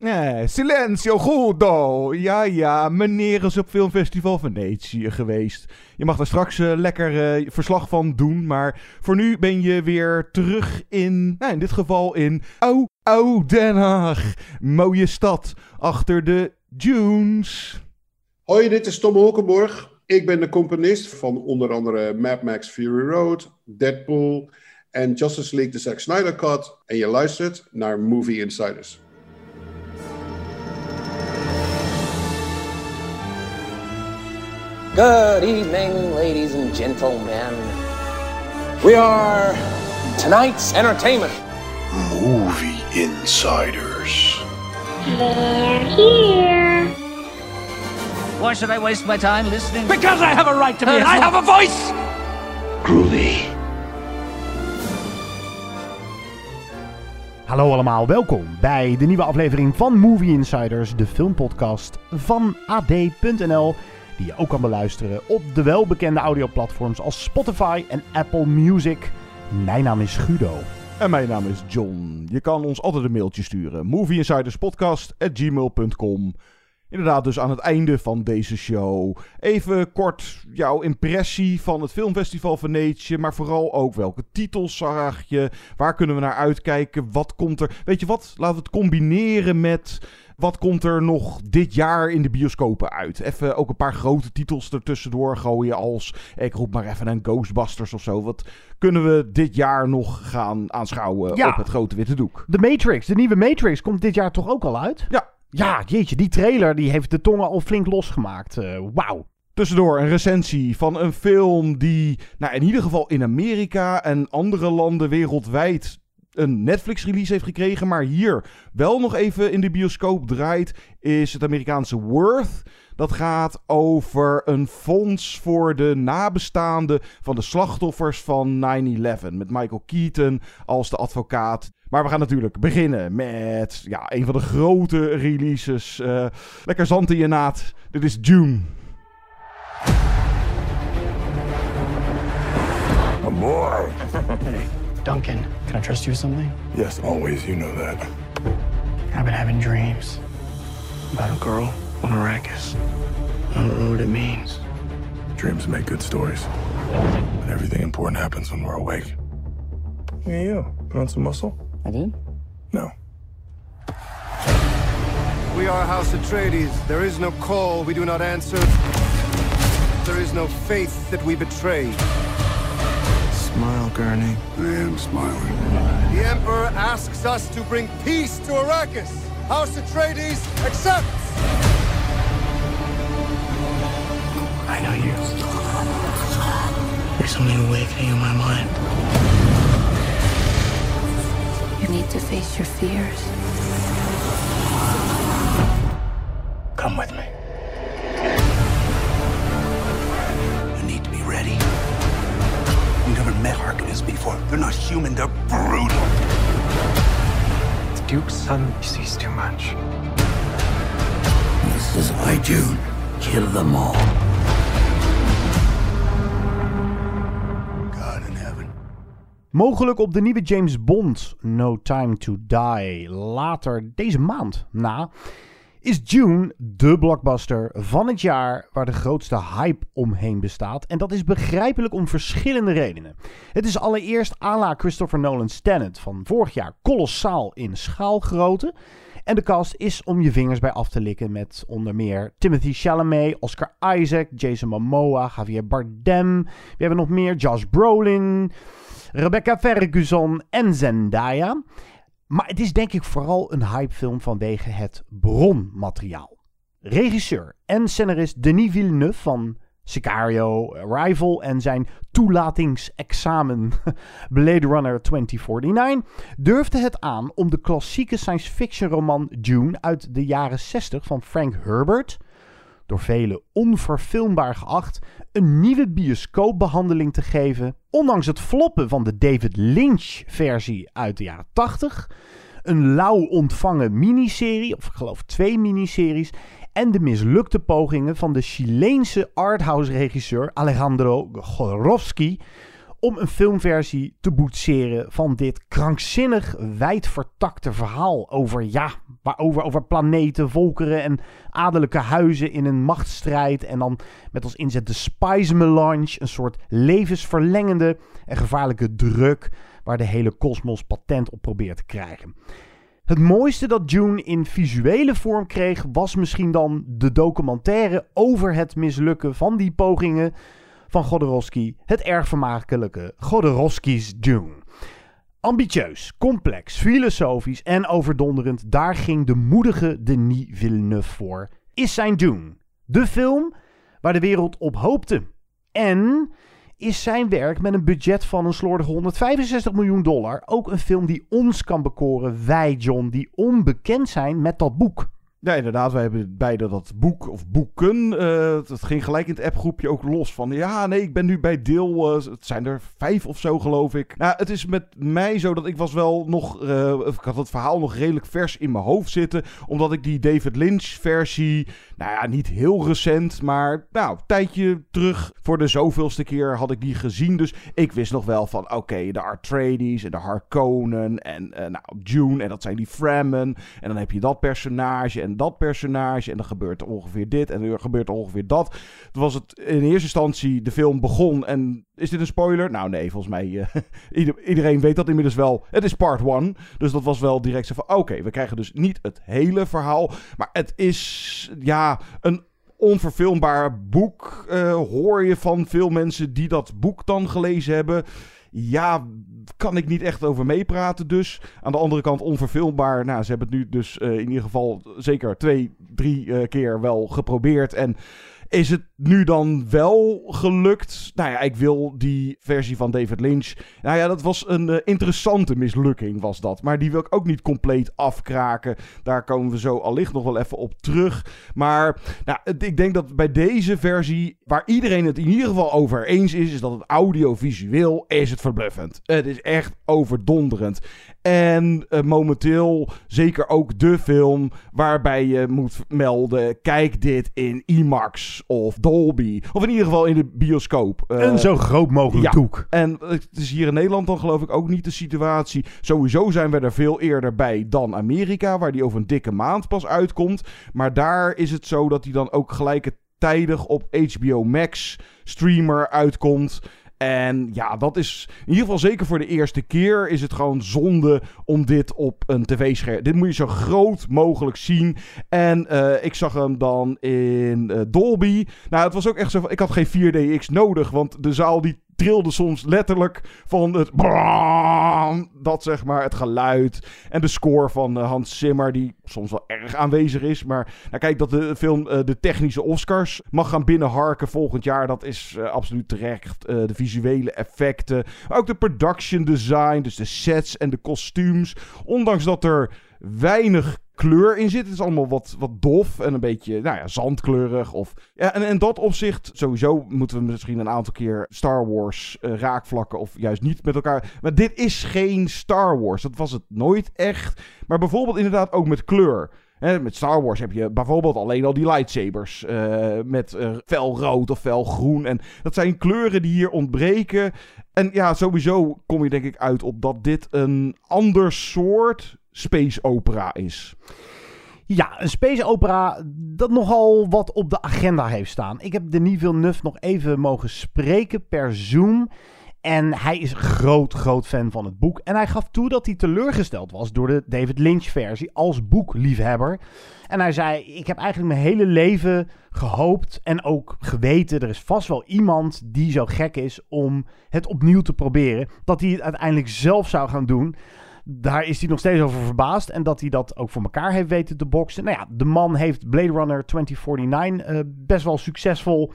Eh, silenzio gudo. Ja, ja, meneer is op Filmfestival Venetië geweest. Je mag daar straks eh, lekker eh, verslag van doen, maar voor nu ben je weer terug in, nou, in dit geval in Au, Au Den Haag. Mooie stad achter de dunes. Hoi, dit is Tom Holkenborg. Ik ben de componist van onder andere Mad Max Fury Road, Deadpool en Justice League The Zack Snyder Cut. En je luistert naar Movie Insiders. Good evening, ladies and gentlemen. We are tonight's entertainment. Movie Insiders. They're here. Why should I waste my time listening? Because I have a right to be. I have a voice. Groovy. Hallo allemaal, welkom bij de nieuwe aflevering van Movie Insiders, de filmpodcast van AD.nl, die je ook kan beluisteren op de welbekende audioplatforms als Spotify en Apple Music. Mijn naam is Guido. En mijn naam is John. Je kan ons altijd een mailtje sturen. movieinsiderspodcast.gmail.com Inderdaad, dus aan het einde van deze show. Even kort jouw impressie van het Filmfestival Venetië. Maar vooral ook welke titels zag je? Waar kunnen we naar uitkijken? Wat komt er? Weet je wat? Laten we het combineren met. Wat komt er nog dit jaar in de bioscopen uit? Even ook een paar grote titels ertussendoor gooien als... Ik roep maar even een Ghostbusters of zo. Wat kunnen we dit jaar nog gaan aanschouwen Ja. op het grote witte doek? De Matrix, de nieuwe Matrix, komt dit jaar toch ook al uit? Ja, Ja, jeetje, die trailer die heeft de tongen al flink losgemaakt. Eh, Wauw. Tussendoor een recensie van een film die, nou in ieder geval in Amerika en andere landen wereldwijd een Netflix-release heeft gekregen, maar hier wel nog even in de bioscoop draait, is het Amerikaanse Worth. Dat gaat over een fonds voor de nabestaanden van de slachtoffers van 9-11. Met Michael Keaton als de advocaat. Maar we gaan natuurlijk beginnen met ja, een van de grote releases. Eh, lekker zand in je naad. Dit is June. A boy. Duncan, can I trust you with something? Yes, always. You know that. I've been having dreams about a girl on Arrakis. I don't know what it means. Dreams make good stories. But everything important happens when we're awake. Hey, you. Put on some muscle? I did? No. We are House Atreides. There is no call we do not answer. There is no faith that we betray. Smile, Gurney. I am smiling. The Emperor asks us to bring peace to Arrakis. House Atreides accepts. I know you. There's something awakening in my mind. You need to face your fears. Come with me. You need to be ready. You never met Harkonnens before. They're not human, they're brutal. The Duke's son sees too much. This is why June. Kill them all. Mogelijk op de nieuwe James Bond, No Time to Die. Later deze maand na is June de blockbuster van het jaar waar de grootste hype omheen bestaat. En dat is begrijpelijk om verschillende redenen. Het is allereerst à la Christopher Nolan's Tenet van vorig jaar kolossaal in schaalgrootte. En de cast is om je vingers bij af te likken met onder meer Timothy Chalamet, Oscar Isaac, Jason Momoa, Javier Bardem. We hebben nog meer Josh Brolin, Rebecca Ferguson en Zendaya. Maar het is denk ik vooral een hypefilm vanwege het bronmateriaal. Regisseur en scenarist Denis Villeneuve van Sicario, Arrival en zijn toelatingsexamen Blade Runner 2049 durfde het aan om de klassieke science fiction roman Dune uit de jaren 60 van Frank Herbert door velen onverfilmbaar geacht, een nieuwe bioscoopbehandeling te geven. Ondanks het floppen van de David Lynch-versie uit de jaren 80. Een lauw ontvangen miniserie, of ik geloof twee miniseries. En de mislukte pogingen van de Chileense arthouse-regisseur Alejandro Jodorowsky om een filmversie te boetseren van dit krankzinnig wijdvertakte verhaal over, ja, over, over planeten, volkeren en adellijke huizen in een machtsstrijd. En dan met als inzet de Spice Melange, een soort levensverlengende en gevaarlijke druk waar de hele kosmos patent op probeert te krijgen. Het mooiste dat June in visuele vorm kreeg was misschien dan de documentaire over het mislukken van die pogingen van Godorowsky, het erg vermakelijke Godorowsky's Dune. Ambitieus, complex, filosofisch en overdonderend, daar ging de moedige Denis Villeneuve voor. Is zijn Dune de film waar de wereld op hoopte? En is zijn werk met een budget van een slordige 165 miljoen dollar ook een film die ons kan bekoren, wij John, die onbekend zijn met dat boek? Ja, inderdaad. Wij hebben beide dat boek of boeken. Uh, het ging gelijk in het appgroepje ook los van. Ja, nee, ik ben nu bij deel. Uh, het zijn er vijf of zo, geloof ik. Nou, het is met mij zo dat ik was wel nog. Uh, ik had het verhaal nog redelijk vers in mijn hoofd zitten. Omdat ik die David Lynch-versie. Nou ja, niet heel recent. Maar nou, een tijdje terug. Voor de zoveelste keer had ik die gezien. Dus ik wist nog wel van. Oké, de Artrades en de Harkonnen. En nou, June. En dat zijn die Fremen. En dan heb je dat personage. En dat personage. En dan gebeurt er ongeveer dit en er gebeurt er ongeveer dat. Toen was het in eerste instantie, de film begon. En is dit een spoiler? Nou nee, volgens mij, uh, iedereen weet dat inmiddels wel. Het is part one. Dus dat was wel direct zo van, oké, we krijgen dus niet het hele verhaal. Maar het is, ja, een onverfilmbaar boek. Uh, hoor je van veel mensen die dat boek dan gelezen hebben. Ja, kan ik niet echt over meepraten dus. Aan de andere kant onverfilmbaar. Nou, ze hebben het nu dus uh, in ieder geval zeker twee, drie uh, keer wel geprobeerd. En is het nu dan wel gelukt? Nou ja, ik wil die versie van David Lynch. Nou ja, dat was een uh, interessante mislukking, was dat. Maar die wil ik ook niet compleet afkraken. Daar komen we zo allicht nog wel even op terug. Maar nou, ik denk dat bij deze versie, waar iedereen het in ieder geval over eens is, is dat het audiovisueel is het verbluffend. Het is echt overdonderend. En uh, momenteel zeker ook de film waarbij je moet melden: kijk dit in IMAX of Dolby. Of in ieder geval in de bioscoop. Uh, een zo groot mogelijk ja. doek. En het is hier in Nederland dan geloof ik ook niet de situatie. Sowieso zijn we er veel eerder bij dan Amerika, waar die over een dikke maand pas uitkomt. Maar daar is het zo dat die dan ook gelijktijdig op HBO Max streamer uitkomt. En ja, dat is in ieder geval zeker voor de eerste keer is het gewoon zonde om dit op een tv-scherm. Dit moet je zo groot mogelijk zien. En uh, ik zag hem dan in uh, Dolby. Nou, het was ook echt zo ik had geen 4DX nodig, want de zaal die trilde soms letterlijk van het dat zeg maar, het geluid en de score van Hans Zimmer, die soms wel erg aanwezig is. Maar nou, kijk, dat de film de technische Oscars mag gaan binnenharken volgend jaar, dat is absoluut terecht. de visuele effecten, maar ook de production design, dus de sets en de kostuums. Ondanks dat er weinig kleur in zit. Het is allemaal wat, wat dof en een beetje nou ja, zandkleurig. Of, ja, en in dat opzicht, sowieso moeten we misschien een aantal keer Star Wars uh, raakvlakken of juist niet met elkaar. Maar dit is geen Star Wars. Dat was het nooit echt. Maar bijvoorbeeld inderdaad ook met kleur. Met Star Wars heb je bijvoorbeeld alleen al die lightsabers uh, met uh, fel rood of fel groen. En dat zijn kleuren die hier ontbreken. En ja, sowieso kom je denk ik uit op dat dit een ander soort space opera is. Ja, een space opera dat nogal wat op de agenda heeft staan. Ik heb Denis Villeneuve nog even mogen spreken per Zoom. En hij is groot, groot fan van het boek. En hij gaf toe dat hij teleurgesteld was door de David Lynch-versie als boekliefhebber. En hij zei: Ik heb eigenlijk mijn hele leven gehoopt en ook geweten. Er is vast wel iemand die zo gek is om het opnieuw te proberen. Dat hij het uiteindelijk zelf zou gaan doen daar is hij nog steeds over verbaasd. En dat hij dat ook voor elkaar heeft weten te boksen. Nou ja, de man heeft Blade Runner 2049 uh, best wel succesvol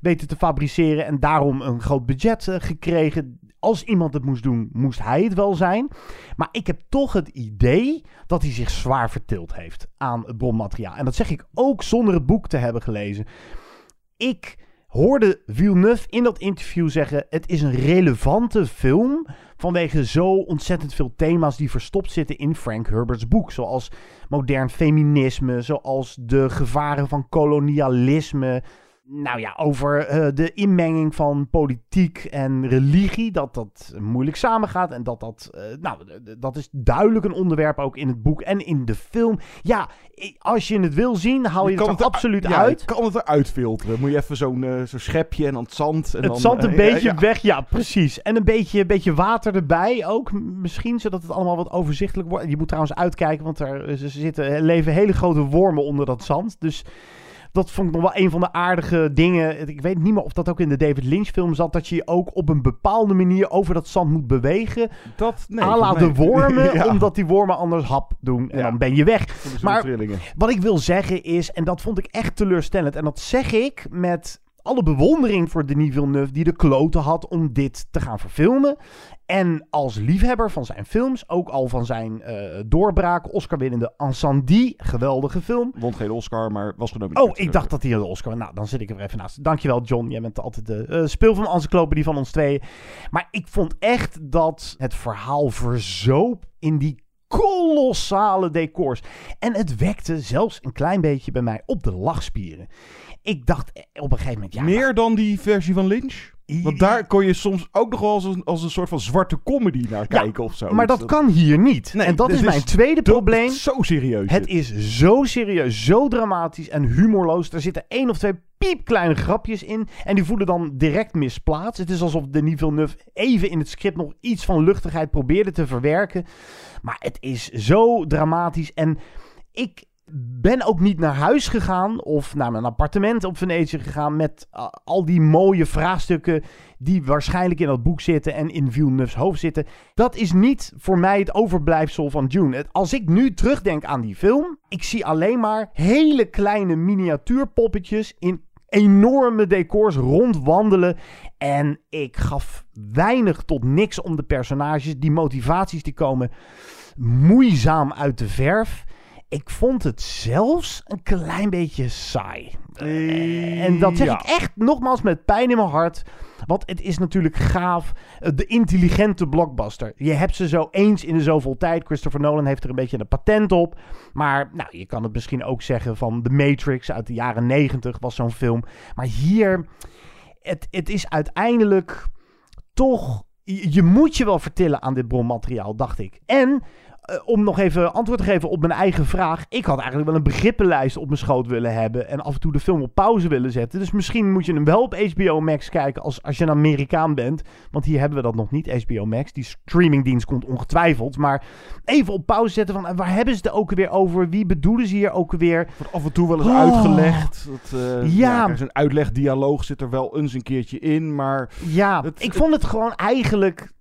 weten te fabriceren. En daarom een groot budget uh, gekregen. als iemand het moest doen, moest hij het wel zijn. Maar ik heb toch het idee dat hij zich zwaar vertild heeft aan het bronmateriaal. En dat zeg ik ook zonder het boek te hebben gelezen. Ik hoorde Villeneuve in dat interview zeggen: het is een relevante film vanwege zo ontzettend veel thema's die verstopt zitten in Frank Herbert's boek, zoals modern feminisme, zoals de gevaren van kolonialisme. Nou ja, over uh, de inmenging van politiek en religie, dat dat moeilijk samengaat. En dat dat, uh, nou, dat is duidelijk een onderwerp ook in het boek en in de film. Ja, als je het wil zien, haal je, je het er absoluut ja, uit. Je kan het eruit filteren. Moet je even zo'n uh, zo schepje en dan het zand. En het dan, zand een beetje ja. weg, ja, precies. En een beetje, beetje water erbij ook, misschien, zodat het allemaal wat overzichtelijk wordt. Je moet trouwens uitkijken, want er zitten, leven hele grote wormen onder dat zand. Dus dat vond ik nog wel een van de aardige dingen. Ik weet niet meer of dat ook in de David Lynch film zat. Dat je je ook op een bepaalde manier over dat zand moet bewegen. Dat, nee. La nee. de wormen, ja. omdat die wormen anders hap doen. En ja. dan ben je weg. Maar wat ik wil zeggen is, en dat vond ik echt teleurstellend. En dat zeg ik met alle bewondering voor Denis Villeneuve, die de kloten had om dit te gaan verfilmen. En als liefhebber van zijn films, ook al van zijn uh, doorbraak, Oscar-winnende Incendie, geweldige film. Won geen Oscar, maar was genomineerd. Oh, ik dacht dat hij een Oscar Nou, dan zit ik er even naast. Dankjewel, John. Jij bent altijd de uh, speel van encyclopedie van ons tweeën. Maar ik vond echt dat het verhaal verzoop in die kolossale decors. En het wekte zelfs een klein beetje bij mij op de lachspieren. Ik dacht op een gegeven moment... Ja, Meer maar... dan die versie van Lynch? Want daar kon je soms ook nog wel als een, als een soort van zwarte comedy naar kijken ja, of zo. Maar dat, dat, kan hier niet. Nee, en dat is mijn is tweede probleem. Zo serieus. Het is zo serieus, zo dramatisch en humorloos. Er zitten één of twee piepkleine grapjes in. En die voelen dan direct misplaatst. Het is alsof Denis Villeneuve even in het script nog iets van luchtigheid probeerde te verwerken. Maar het is zo dramatisch. En ik ben ook niet naar huis gegaan of naar mijn appartement op Venetië gegaan met uh, al die mooie vraagstukken die waarschijnlijk in dat boek zitten en in Villeneuve's hoofd zitten. Dat is niet voor mij het overblijfsel van June. Als ik nu terugdenk aan die film, ik zie alleen maar hele kleine miniatuurpoppetjes in enorme decors rondwandelen. En ik gaf weinig tot niks om de personages. Die motivaties die komen moeizaam uit de verf. Ik vond het zelfs een klein beetje saai. Uh, en dat zeg ja. ik echt nogmaals met pijn in mijn hart. Want het is natuurlijk gaaf. De intelligente blockbuster. Je hebt ze zo eens in de zoveel tijd. Christopher Nolan heeft er een beetje een patent op. Maar nou, je kan het misschien ook zeggen van The Matrix uit de jaren negentig was zo'n film. Maar hier, het, het is uiteindelijk toch... Je, moet je wel vertellen aan dit bronmateriaal, dacht ik. En om nog even antwoord te geven op mijn eigen vraag. Ik had eigenlijk wel een begrippenlijst op mijn schoot willen hebben. En af en toe de film op pauze willen zetten. Dus misschien moet je hem wel op HBO Max kijken als, als je een Amerikaan bent. Want hier hebben we dat nog niet, HBO Max. Die streamingdienst komt ongetwijfeld. Maar even op pauze zetten van waar hebben ze het ook weer over? Wie bedoelen ze hier ook weer? Wordt af en toe wel eens oh. uitgelegd. Dat, uh, ja. ja Zo'n uitlegdialoog zit er wel eens een keertje in. Maar ja, het, ik vond het gewoon eigenlijk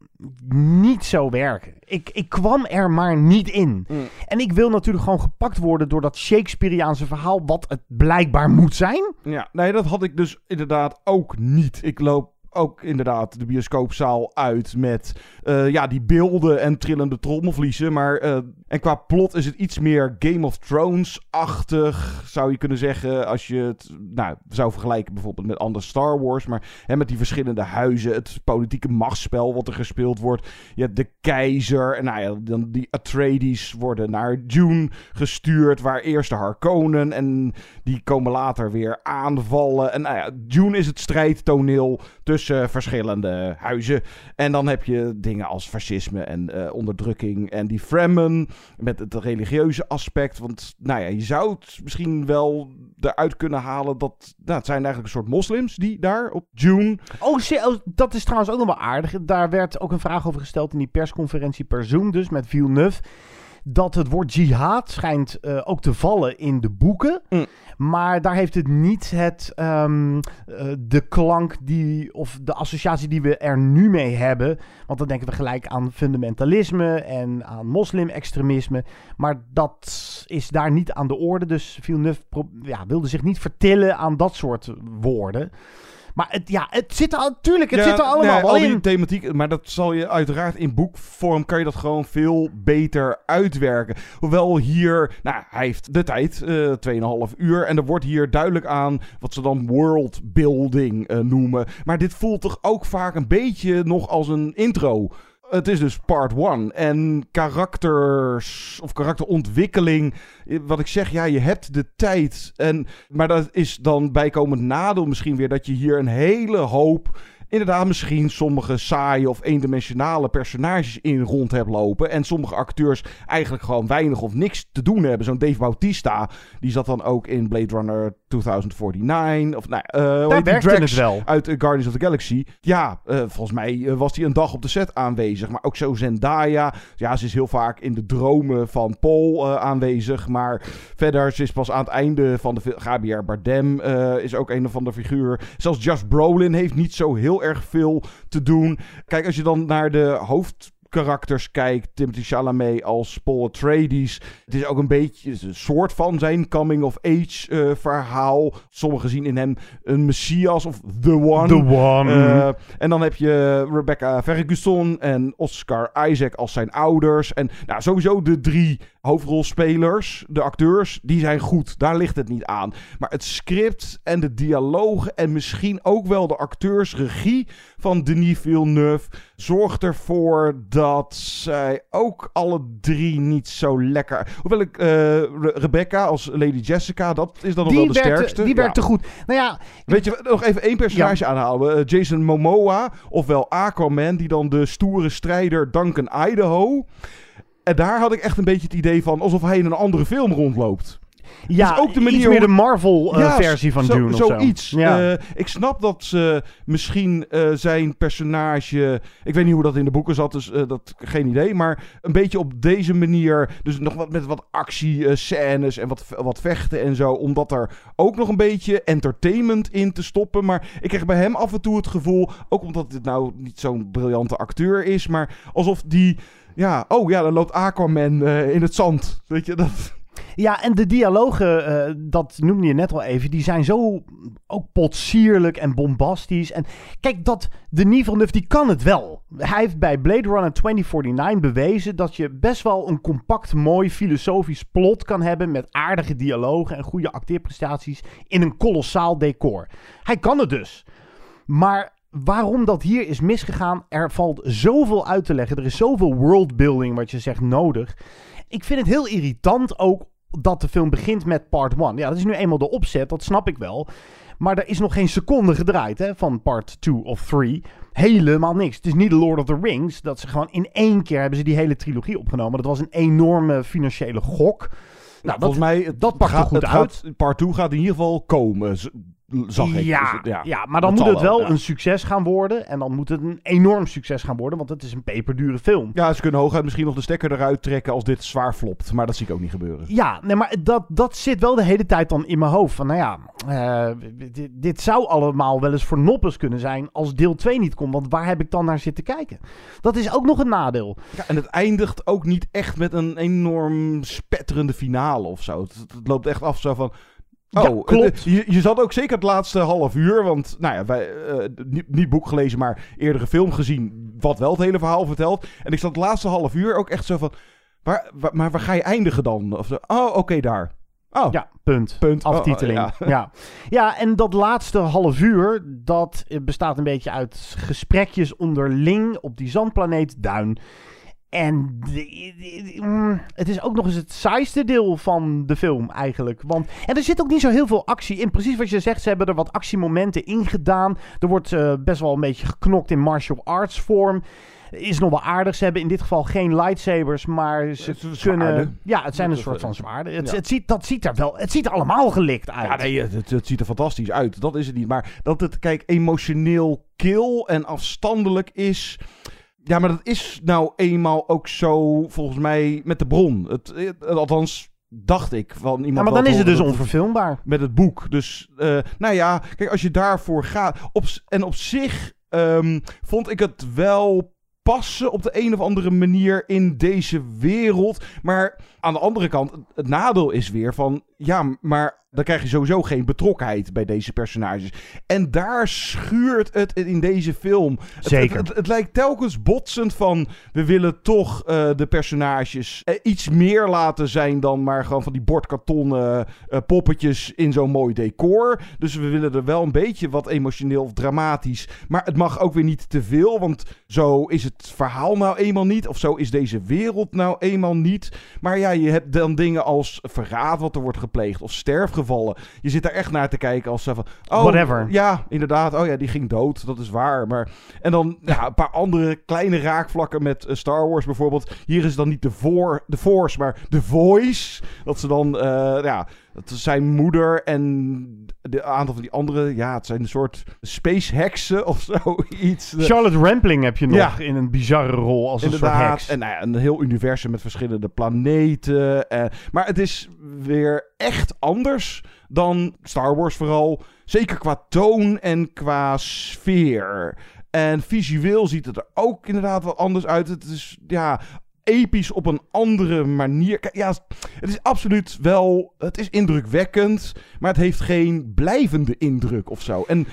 niet zo werken. Ik, ik kwam er maar niet in. Mm. En ik wil natuurlijk gewoon gepakt worden door dat Shakespeareaanse verhaal, wat het blijkbaar moet zijn. Ja, nee, dat had ik dus inderdaad ook niet. Ik loop ook inderdaad de bioscoopzaal uit met uh, ja, die beelden en trillende trommelvliezen. Maar, uh, en qua plot is het iets meer Game of Thrones-achtig, zou je kunnen zeggen. Als je het nou, zou vergelijken bijvoorbeeld met andere Star Wars. Maar hè, met die verschillende huizen, het politieke machtsspel wat er gespeeld wordt. Je hebt de keizer en nou ja, dan die Atreides worden naar Dune gestuurd. Waar eerst de Harkonnen en die komen later weer aanvallen. En nou ja, Dune is het strijdtoneel tussen tussen verschillende huizen. En dan heb je dingen als fascisme en uh, onderdrukking en die Fremen met het religieuze aspect. Want nou ja, je zou het misschien wel eruit kunnen halen dat nou, het zijn eigenlijk een soort moslims die daar op June. Oh, dat is trouwens ook nog wel aardig. Daar werd ook een vraag over gesteld in die persconferentie per Zoom, dus met Villeneuve dat het woord jihad schijnt uh, ook te vallen in de boeken. Mm. Maar daar heeft het niet het, um, uh, de klank die, of de associatie die we er nu mee hebben. Want dan denken we gelijk aan fundamentalisme en aan moslim-extremisme. Maar dat is daar niet aan de orde. Dus Villeneuve ja, wilde zich niet vertillen aan dat soort woorden. Maar het, ja, het zit er natuurlijk, het Ja, zit er allemaal nee, wel al in. die thematiek, maar dat zal je uiteraard in boekvorm kan je dat gewoon veel beter uitwerken. Hoewel hier, nou, hij heeft de tijd, eh 2,5 uur, en er wordt hier duidelijk aan wat ze dan worldbuilding eh, noemen. Maar dit voelt toch ook vaak een beetje nog als een intro. Het is dus part 1. En karakters of karakterontwikkeling. eh, Wat ik zeg, ja, je hebt de tijd. En, maar dat is dan bijkomend nadeel misschien weer dat je hier een hele hoop. Inderdaad, misschien sommige saaie of eendimensionale personages in rond hebt lopen. En sommige acteurs eigenlijk gewoon weinig of niks te doen hebben. Zo'n Dave Bautista, die zat dan ook in Blade Runner 2049. Of nou, hoe Daar werkte het wel. uit eh, Guardians of the Galaxy. Ja, eh, volgens mij was hij een dag op de set aanwezig. Maar ook zo Zendaya. Ja, ze is heel vaak in de dromen van Paul aanwezig. Maar verder, ze is pas aan het einde van de film. Gabriel Bardem is ook een van de figuur. Zelfs Josh Brolin heeft niet zo heel erg veel te doen. Kijk, als je dan naar de hoofd karakters kijkt. Timothy Chalamet als Paul Atreides. Het is ook een beetje een soort van zijn coming-of-age eh, verhaal. Sommigen zien in hem een messias of the one. The one. Eh, en dan heb je Rebecca Ferguson en Oscar Isaac als zijn ouders. En nou, sowieso de drie hoofdrolspelers, de acteurs, die zijn goed. Daar ligt het niet aan. Maar het script en de dialogen en misschien ook wel de acteursregie van Denis Villeneuve zorgt ervoor dat zij ook alle drie niet zo lekker... Hoewel ik eh, Re- Rebecca als Lady Jessica, dat is dan nog wel de werkte, sterkste. die werkte Ja. goed. Nou ja, Weet je, nog even één personage aanhouden. Eh, Jason Momoa, ofwel Aquaman, die dan de stoere strijder Duncan Idaho. En daar had ik echt een beetje het idee van alsof hij in een andere film rondloopt. ja is ook de manier iets meer de Marvel-versie van zo- Dune of zo. Zoiets. Ja. Eh, ik snap dat ze misschien eh, zijn personage... Ik weet niet hoe dat in de boeken zat, dus eh, dat geen idee. Maar een beetje op deze manier... Dus nog wat met wat actiescènes en wat, wat vechten en zo. Omdat er ook nog een beetje entertainment in te stoppen. Maar ik kreeg bij hem af en toe het gevoel... Ook omdat dit nou niet zo'n briljante acteur is. Maar alsof die... Ja, oh ja, dan loopt Aquaman eh, in het zand. Weet je, dat... Ja, en de dialogen, eh, dat noemde je net al even, die zijn zo ook potsierlijk en bombastisch. En kijk, dat Denis Villeneuve, die kan het wel. Hij heeft bij Blade Runner 2049 bewezen dat je best wel een compact, mooi, filosofisch plot kan hebben met aardige dialogen en goede acteerprestaties in een kolossaal decor. Hij kan het dus. Maar waarom dat hier is misgegaan, er valt zoveel uit te leggen. Er is zoveel worldbuilding, wat je zegt, nodig. Ik vind het heel irritant ook dat de film begint met part 1. Ja, dat is nu eenmaal de opzet, dat snap ik wel. Maar er is nog geen seconde gedraaid hè, van part 2 of 3. Helemaal niks. Het is niet Lord of the Rings. Dat ze gewoon in één keer hebben ze die hele trilogie opgenomen. Dat was een enorme financiële gok. Nou, volgens mij, dat pakt er gaat- goed het uit. Gaat, part 2 gaat in ieder geval komen, zag ik. Ja, Dus het- ja. maar dan moet het wel ja. een succes gaan worden. En dan moet het een enorm succes gaan worden. Want het is een peperdure film. Ja, ze kunnen hooguit misschien nog de stekker eruit trekken als dit zwaar flopt. Maar dat zie ik ook niet gebeuren. Ja, nee, maar dat, dat zit wel de hele tijd dan in mijn hoofd. Van nou ja, eh, dit, dit zou allemaal wel eens voor noppes kunnen zijn als deel 2 niet komt. Want waar heb ik dan naar zitten kijken? Dat is ook nog een nadeel. Ja, en het eindigt ook niet echt met een enorm spetterende finale of zo. Het, het loopt echt af zo van... Oh, Ja, klopt. je, je zat ook zeker het laatste half uur, want nou ja, wij, eh, niet, niet boek gelezen, maar eerdere film gezien, wat wel het hele verhaal vertelt. En ik zat het laatste half uur ook echt zo van, waar, waar- maar waar ga je eindigen dan? Of zo, oh, oké, daar. Oh, Ja, punt. Punt. Aftiteling. Oh, ja. ja. Ja. en dat laatste half uur, dat eh, bestaat een beetje uit gesprekjes onderling op die zandplaneet Duin. En mm, het is ook nog eens het saaiste deel van de film eigenlijk. Want, en er zit ook niet zo heel veel actie in. Precies wat je zegt, ze hebben er wat actiemomenten in gedaan. Er wordt eh, best wel een beetje geknokt in martial arts vorm. Is nog wel aardig. Ze hebben in dit geval geen lightsabers, maar ze kunnen... zwaarden. Ja, het zijn een soort van zwaarden. Het, ja. het ziet, dat ziet er wel... Het ziet er allemaal gelikt uit. Ja, nee, het, het ziet er fantastisch uit. Dat is het niet. Maar dat het, kijk, emotioneel kil en afstandelijk is. Ja, maar dat is nou eenmaal ook zo, volgens mij, met de bron. Het, het- althans, dacht ik van iemand. Ja, maar dan is het dus onverfilmbaar. Met het boek. Dus, eh, nou ja, kijk, als je daarvoor gaat. Op, en op zich ehm, vond ik het wel passen op de een of andere manier in deze wereld. Maar aan de andere kant, het nadeel is weer van... ja, maar dan krijg je sowieso geen betrokkenheid bij deze personages. En daar schuurt het in deze film. Het- Zeker. Het, het, het lijkt telkens botsend van... we willen toch eh, de personages eh, iets meer laten zijn... dan maar gewoon van die bordkartonnen eh, poppetjes in zo'n mooi decor. Dus we willen er wel een beetje wat emotioneel of dramatisch. Maar het mag ook weer niet te veel... want zo is het verhaal nou eenmaal niet... of zo is deze wereld nou eenmaal niet. Maar ja, je hebt dan dingen als verraad wat er wordt gepleegd... of sterfgevallen. Je zit daar echt naar te kijken als zo van... Oh, Whatever. Ja, inderdaad. Oh ja, die ging dood. Dat is waar. Maar... En dan ja, een paar andere kleine raakvlakken met eh, Star Wars bijvoorbeeld. Hier is dan niet de, voor, de Force, maar de Voice. Dat ze dan... eh, ja, dat zijn moeder en de aantal van die andere... Ja, het zijn een soort space heksen of zoiets. Charlotte Rampling heb je nog Ja. in een bizarre rol als een soort heks. En nou ja, een heel universum met verschillende planeten. eh, maar het is weer echt anders dan Star Wars vooral. Zeker qua toon en qua sfeer. En visueel ziet het er ook inderdaad wat anders uit. Het is ja, episch op een andere manier. Ja, het is absoluut wel... Het is indrukwekkend, maar het heeft geen blijvende indruk of zo. En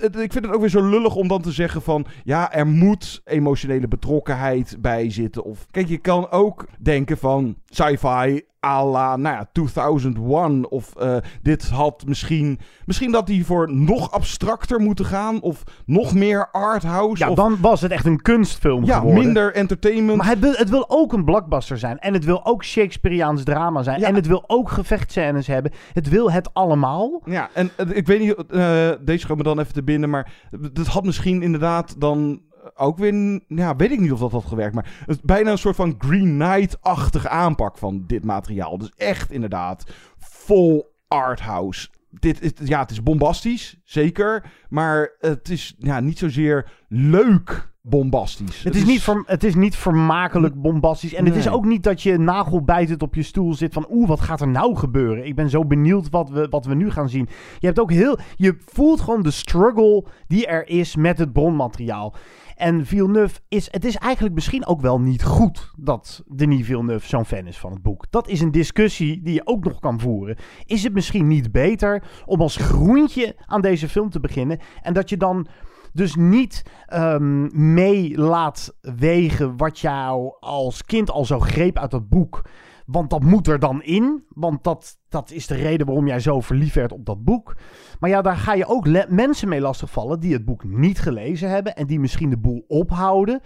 ik vind het ook weer zo lullig om dan te zeggen van... Ja, er moet emotionele betrokkenheid bij zitten. Of kijk, je kan ook denken van sci-fi à la, nou ja, 2001. Of eh, dit had misschien... Misschien dat die voor nog abstracter moeten gaan. Of nog meer arthouse. Ja, of, dan was het echt een kunstfilm ja, geworden. minder entertainment. Maar het wil, het wil ook een blockbuster zijn. En het wil ook Shakespeareaans drama zijn. Ja. En het wil ook gevechtscènes hebben. Het wil het allemaal. Ja, en eh, ik weet niet, eh, deze schoot me dan even te binnen, maar dat had misschien inderdaad dan ook weer, ja, weet ik niet of dat had gewerkt, maar het is bijna een soort van Green Knight-achtige aanpak van dit materiaal. Dus echt inderdaad vol arthouse. Dit is, ja, het is bombastisch, zeker, maar het is ja, niet zozeer leuk bombastisch. Het is, niet ver- het is niet vermakelijk bombastisch. En het is ook niet dat je nagelbijtend op je stoel zit van... Oeh, wat gaat er nou gebeuren? Ik ben zo benieuwd wat we, wat we nu gaan zien. Je hebt ook heel... Je voelt gewoon de struggle die er is met het bronmateriaal. En Villeneuve is... Het is eigenlijk misschien ook wel niet goed dat Denis Villeneuve zo'n fan is van het boek. Dat is een discussie die je ook nog kan voeren. Is het misschien niet beter om als groentje aan deze film te beginnen... en dat je dan dus niet ehm, mee laat wegen wat jou als kind al zo greep uit dat boek. Want dat moet er dan in. Want dat, dat is de reden waarom jij zo verliefd werd op dat boek. Maar ja, daar ga je ook mensen mee lastigvallen die het boek niet gelezen hebben. En die misschien de boel ophouden.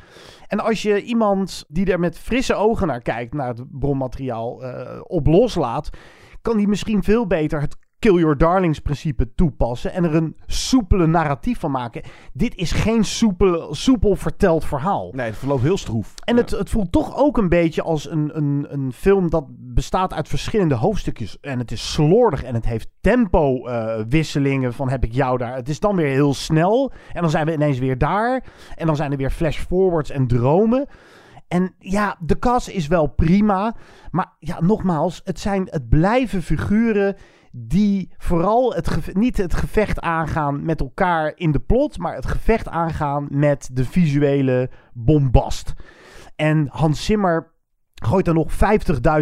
En als je iemand die er met frisse ogen naar kijkt, naar het bronmateriaal, eh, op loslaat. Kan die misschien veel beter het Kill Your Darlings principe toepassen en er een soepele narratief van maken. Dit is geen soepel, soepel verteld verhaal. Nee, het verloopt heel stroef. En het, het voelt toch ook een beetje als een, een, een film dat bestaat uit verschillende hoofdstukjes. En het is slordig en het heeft tempo-wisselingen van heb ik jou daar. Het is dan weer heel snel en dan zijn we ineens weer daar. En dan zijn er weer flash-forwards en dromen. En ja, de cast is wel prima. Maar ja, nogmaals, het, zijn, het blijven figuren die vooral het niet het gevecht aangaan met elkaar in de plot, maar het gevecht aangaan met de visuele bombast. En Hans Zimmer gooit er nog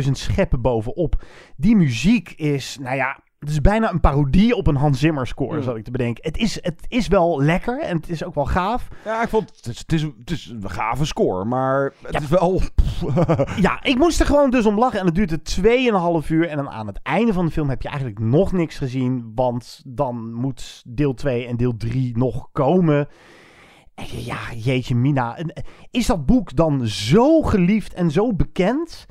50.000 scheppen bovenop. Die muziek is, nou ja, het is bijna een parodie op een Hans Zimmer score, Mm. zat ik te bedenken. Het is, het is wel lekker en het is ook wel gaaf. Ja, ik vond het is, het is, het is een gave score, maar het is wel... Ja, ik moest er gewoon dus om lachen. En het duurde 2,5 uur. En dan aan het einde van de film heb je eigenlijk nog niks gezien. Want dan moet deel 2 en deel 3 nog komen. En ja, jeetje mina. Eh, Is dat boek dan zo geliefd en zo bekend?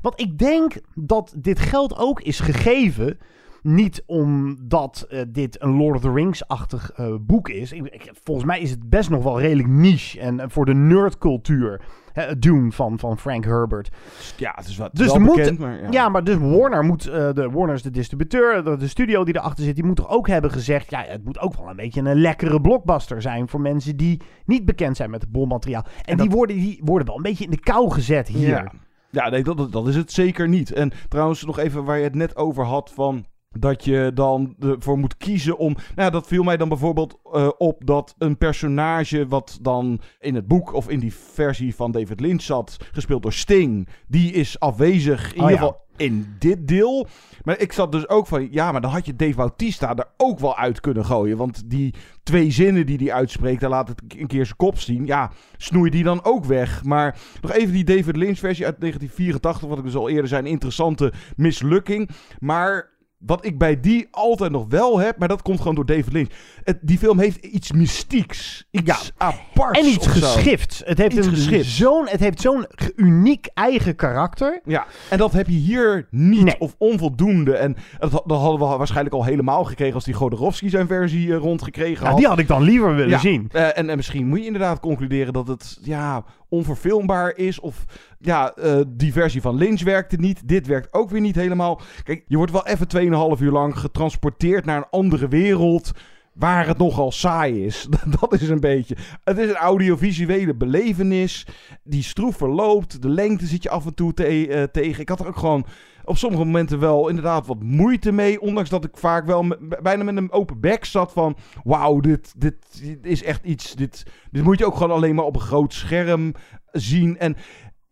Want ik denk dat dit geld ook is gegeven. Niet omdat eh, dit een Lord of the Rings-achtig eh, boek is. Ik, ik- volgens mij is het best nog wel redelijk niche. En eh, voor de nerdcultuur. Hè, Dune van, van Frank Herbert. Ja, het is wel, het Dus wel moet, bekend, maar ja. ja. maar dus Warner moet, de, Warner is de distributeur, de, de studio die erachter zit, die moet toch ook hebben gezegd, ja, het moet ook wel een beetje een lekkere blockbuster zijn voor mensen die niet bekend zijn met het bommateriaal. En, die, worden, die worden wel een beetje in de kou gezet hier. Ja, ja nee, dat, dat is het zeker niet. En trouwens, nog even waar je het net over had van... Dat je dan ervoor moet kiezen om. Nou, dat viel mij dan bijvoorbeeld eh, op dat een personage. wat dan in het boek of in die versie van David Lynch zat. gespeeld door Sting. die is afwezig. In Oh, ieder ja. geval in dit deel. Maar ik zat dus ook van, ja, maar dan had je Dave Bautista er ook wel uit kunnen gooien. Want die twee zinnen die hij uitspreekt, dan laat het een keer zijn kop zien. Ja, snoei die dan ook weg. Maar nog even die David Lynch versie uit 1984, wat ik dus al eerder zei, een interessante mislukking. Maar wat ik bij die altijd nog wel heb, maar dat komt gewoon door David Lynch. Het, die film heeft iets mystieks. Iets aparts. En iets geschifts. Het heeft Iets een geschifts. zo'n, het heeft zo'n uniek eigen karakter. Ja, en dat heb je hier niet of onvoldoende. En dat, dat hadden we waarschijnlijk al helemaal gekregen als die Godorowski zijn versie eh, rondgekregen had. die had ik dan liever willen Ja, zien. eh, en, en misschien moet je inderdaad concluderen dat het ja, onverfilmbaar is. Of ja, eh, die versie van Lynch werkte niet. Dit werkt ook weer niet helemaal. Kijk, je wordt wel even 2,5 uur lang getransporteerd naar een andere wereld. Waar het nogal saai is. Dat is een beetje. Het is een audiovisuele belevenis. Die stroef verloopt. De lengte zit je af en toe eh, tegen. Ik had er ook gewoon op sommige momenten wel inderdaad wat moeite mee. Ondanks dat ik vaak wel bijna met een open bek zat van... Wauw, dit, dit, dit is echt iets... Dit, dit moet je ook gewoon alleen maar op een groot scherm zien. En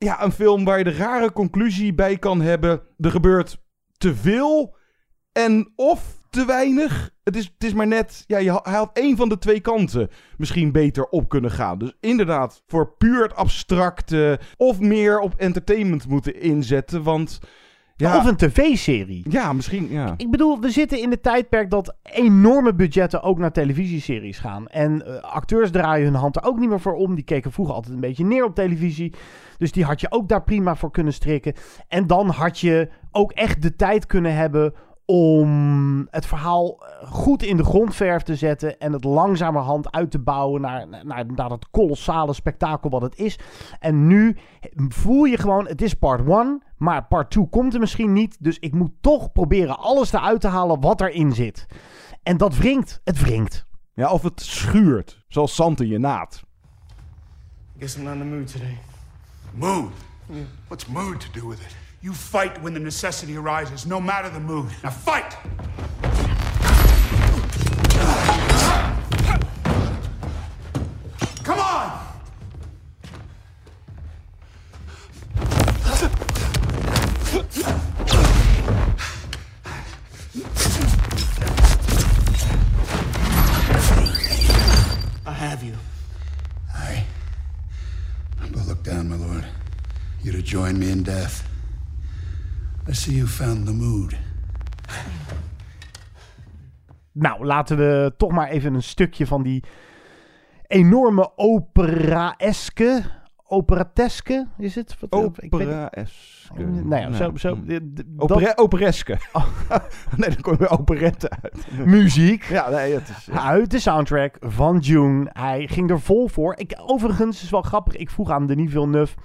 ja, een film waar je de rare conclusie bij kan hebben... Er gebeurt te veel en of te weinig. Het is, het is maar net... Ja, je, hij had één van de twee kanten misschien beter op kunnen gaan. Dus inderdaad, voor puur het abstracte... of meer op entertainment moeten inzetten, want... Ja, Of een tv-serie. ja, misschien, ja. Ik bedoel, we zitten in het tijdperk dat enorme budgetten ook naar televisieseries gaan. En eh, acteurs draaien hun hand er ook niet meer voor om. Die keken vroeger altijd een beetje neer op televisie. Dus die had je ook daar prima voor kunnen strikken. En dan had je ook echt de tijd kunnen hebben om het verhaal eh, goed in de grondverf te zetten en het langzamerhand uit te bouwen naar, naar, naar dat kolossale spektakel wat het is. En nu voel je gewoon, het is part 1, maar part 2 komt er misschien niet. Dus ik moet toch proberen alles eruit te halen wat erin zit. En dat wringt, het wringt. Ja, of het schuurt, zoals zand in je naad. Guess I'm not in the mood today. Mood? What's mood to do with it? You fight when the necessity arises, no matter the mood. Now fight! Come on! I have you. I. But look down, my lord. You're to join me in death. I see you found the mood. Nou, laten we toch maar even een stukje van die enorme opera-eske, operateske is het? Wat- ik weet- Opera-eske. Nou ja, zo, zo, hm. d- d- Opere- dat- Opereske. nee, dan kom je weer operette uit. muziek Ja, nee, het is... uit de soundtrack van June. Hij ging er vol voor. Ik, overigens is wel grappig. Ik vroeg aan Denis Villeneuve: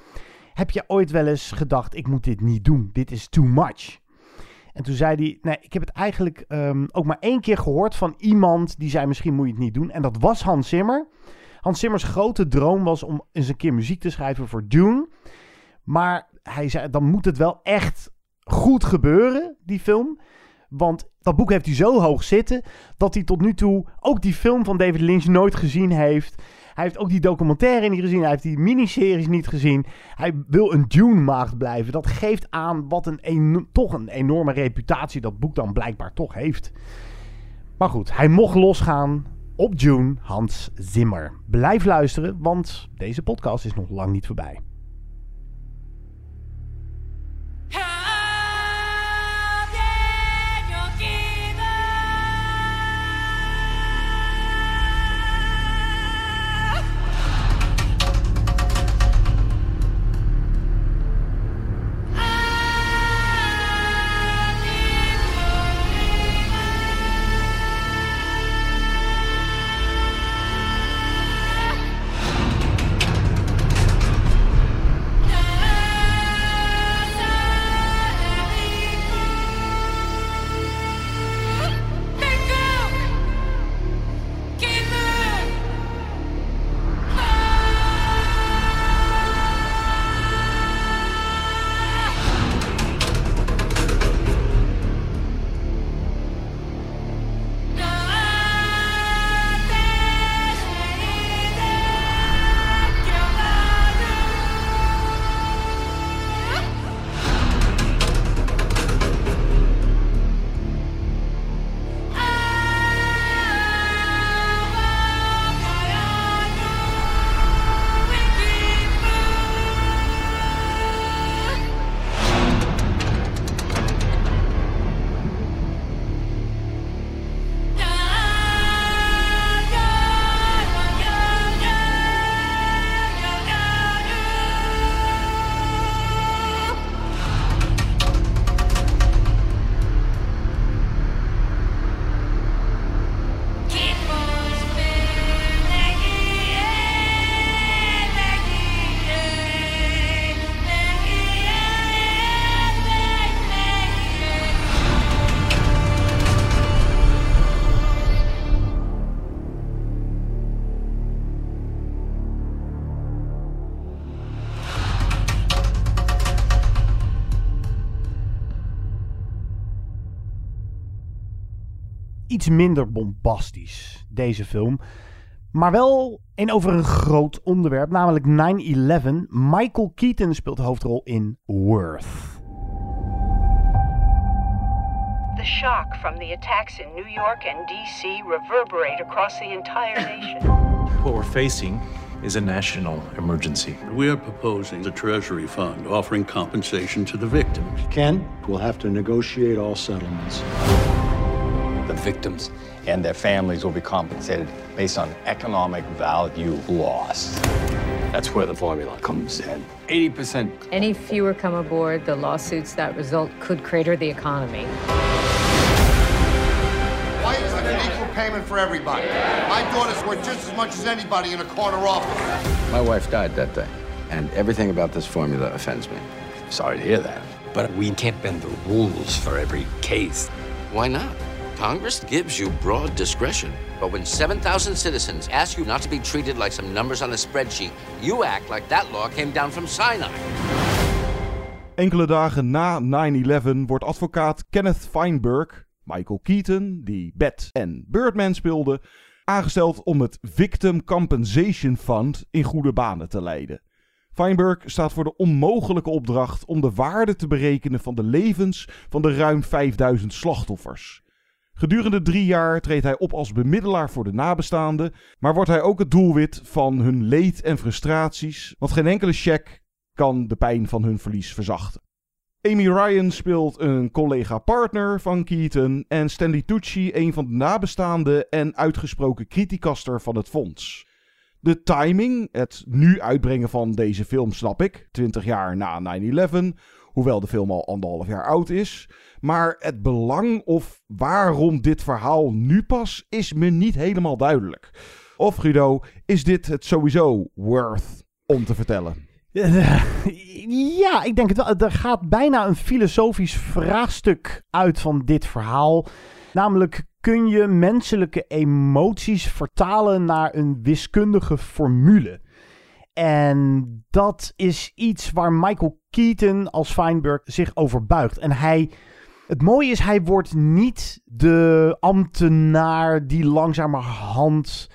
heb je ooit wel eens gedacht: ik moet dit niet doen? Dit is too much. En toen zei hij: Nee, ik heb het eigenlijk ehm, ook maar één keer gehoord van iemand die zei: Misschien moet je het niet doen. En dat was Hans Zimmer. Hans Zimmers grote droom was om eens een keer muziek te schrijven voor Dune. Maar hij zei: Dan moet het wel echt goed gebeuren, die film. Want dat boek heeft hij zo hoog zitten dat hij tot nu toe ook die film van David Lynch nooit gezien heeft. Hij heeft ook die documentaire niet gezien. Hij heeft die miniseries niet gezien. Hij wil een Dune-maagd blijven. Dat geeft aan wat een toch een enorme reputatie dat boek dan blijkbaar toch heeft. Maar goed, hij mocht losgaan op Dune, Hans Zimmer. Blijf luisteren, want deze podcast is nog lang niet voorbij. Iets minder bombastisch, deze film. Maar wel een over een groot onderwerp, namelijk 9-11. Michael Keaton speelt de hoofdrol in Worth. The shock from the attacks in New York and D.C. reverberate across the entire nation. What we're facing is a national emergency. We are proposing the Treasury fund offering compensation to the victims. Ken, we'll have to negotiate all settlements. The victims and their families will be compensated based on economic value lost. That's where the formula comes in. 80%. Any fewer come aboard, the lawsuits that result could crater the economy. Why isn't it equal payment for everybody? My daughter's worth just as much as anybody in a corner office. My wife died that day, and everything about this formula offends me. Sorry to hear that. But we can't bend the rules for every case. Why not? Congress gives you broad discretion. But when 7,000 citizens ask you not to be treated like some numbers on a spreadsheet, you act like that law came down from Sinai. Enkele dagen na 9-11 wordt advocaat Kenneth Feinberg, Michael Keaton, die Bat en Birdman speelde, aangesteld om het Victim Compensation Fund in goede banen te leiden. Feinberg staat voor de onmogelijke opdracht om de waarde te berekenen van de levens van de ruim 5000 slachtoffers. Gedurende drie jaar treedt hij op als bemiddelaar voor de nabestaanden, maar wordt hij ook het doelwit van hun leed en frustraties, want geen enkele check kan de pijn van hun verlies verzachten. Amy Ryan speelt een collega-partner van Keaton en Stanley Tucci een van de nabestaanden en uitgesproken criticaster van het fonds. De timing, het nu uitbrengen van deze film snap ik, 20 jaar na 9-11, hoewel de film al anderhalf jaar oud is. Maar het belang of waarom dit verhaal nu pas is me niet helemaal duidelijk. Of Guido, is dit het sowieso worth om te vertellen? Ja, ik denk het wel. Er gaat bijna een filosofisch vraagstuk uit van dit verhaal. Namelijk, kun je menselijke emoties vertalen naar een wiskundige formule? En dat is iets waar Michael Keaton als Feinberg zich over buigt. En hij. Het mooie is, hij wordt niet de ambtenaar die langzamerhand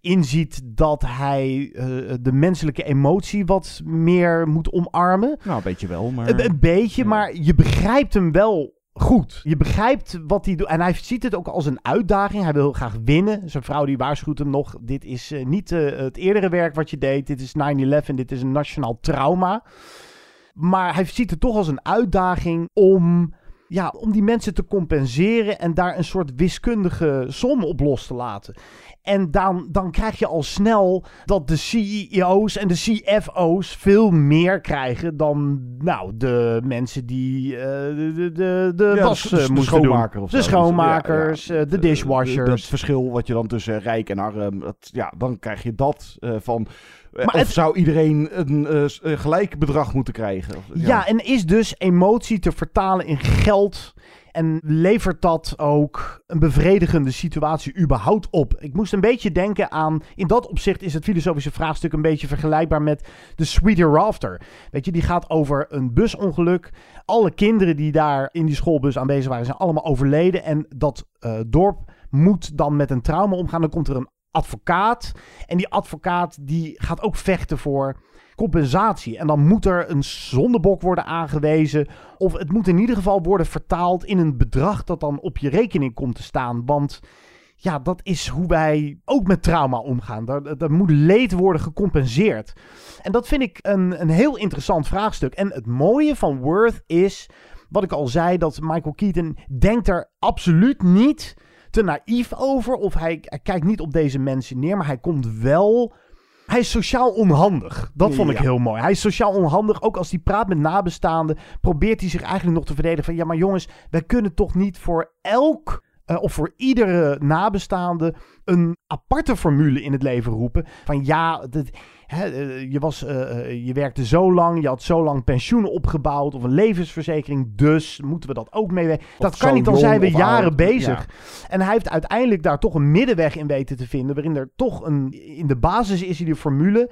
inziet dat hij uh, de menselijke emotie wat meer moet omarmen. Nou, een beetje wel, maar... Een, een beetje, ja. maar je begrijpt hem wel goed. Je begrijpt wat hij doet. En hij ziet het ook als een uitdaging. Hij wil graag winnen. Zijn vrouw die waarschuwt hem nog. Dit is uh, niet uh, het eerdere werk wat je deed. Dit is 9-11. Dit is een nationaal trauma. Maar hij ziet het toch als een uitdaging om... Ja, om die mensen te compenseren en daar een soort wiskundige som op los te laten. En dan, dan krijg je al snel dat de CEO's en de CFO's veel meer krijgen dan nou, de mensen die uh, de, de, de ja, was de, de, moesten schoonmaker doen. Of de zo. schoonmakers, Ja, ja. uh, de dishwashers. Het verschil wat je dan tussen rijk en arm, dat, ja, dan krijg je dat uh, van... Maar of het- zou iedereen een uh, s- een gelijk bedrag moeten krijgen? Ja. en is dus emotie te vertalen in geld. En levert dat ook een bevredigende situatie überhaupt op? Ik moest een beetje denken aan. In dat opzicht is het filosofische vraagstuk een beetje vergelijkbaar met de Sweet Hereafter. Weet je, die gaat over een busongeluk. Alle kinderen die daar in die schoolbus aanwezig waren, zijn allemaal overleden. En dat eh, dorp moet dan met een trauma omgaan. Dan komt er een advocaat. En die advocaat die gaat ook vechten voor compensatie. En dan moet er een zondebok worden aangewezen. Of het moet in ieder geval worden vertaald in een bedrag dat dan op je rekening komt te staan. Want ja, dat is hoe wij ook met trauma omgaan. Daar, daar moet leed worden gecompenseerd. En dat vind ik een, een heel interessant vraagstuk. En het mooie van Worth is, wat ik al zei, dat Michael Keaton denkt er absoluut niet te naïef over. Of hij, hij kijkt niet op deze mensen neer, maar hij komt wel... Hij is sociaal onhandig. Dat vond ik Ja. heel mooi. Hij is sociaal onhandig. Ook als hij praat met nabestaanden, probeert hij zich eigenlijk nog te verdedigen van... Ja, maar jongens, wij kunnen toch niet voor elk... eh, of voor iedere nabestaande een aparte formule in het leven roepen. Van ja, dit, hè, eh, je, was, eh, je werkte zo lang, je had zo lang pensioen opgebouwd of een levensverzekering. Dus moeten we dat ook mee. Dat kan niet, dan zijn we jaren oud, bezig. ja. En hij heeft uiteindelijk daar toch een middenweg in weten te vinden. Waarin er toch een. In de basis is hij de formule.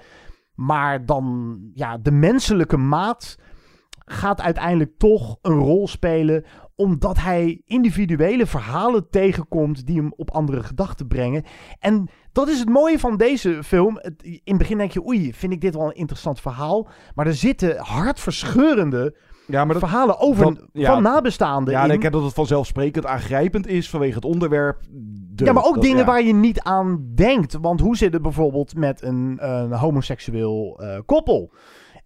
Maar dan. Ja, de menselijke maat gaat uiteindelijk toch een rol spelen omdat hij individuele verhalen tegenkomt die hem op andere gedachten brengen. En dat is het mooie van deze film. In het begin denk je, oei, vind ik dit wel een interessant verhaal. Maar er zitten hartverscheurende Ja, maar dat, verhalen over dat- ja. van nabestaanden Ja, in. ik denk dat het vanzelfsprekend aangrijpend is vanwege het onderwerp. De- ja, maar ook dat- dingen ja. waar je niet aan denkt. Want hoe zit het bijvoorbeeld met een, een homoseksueel eh, koppel?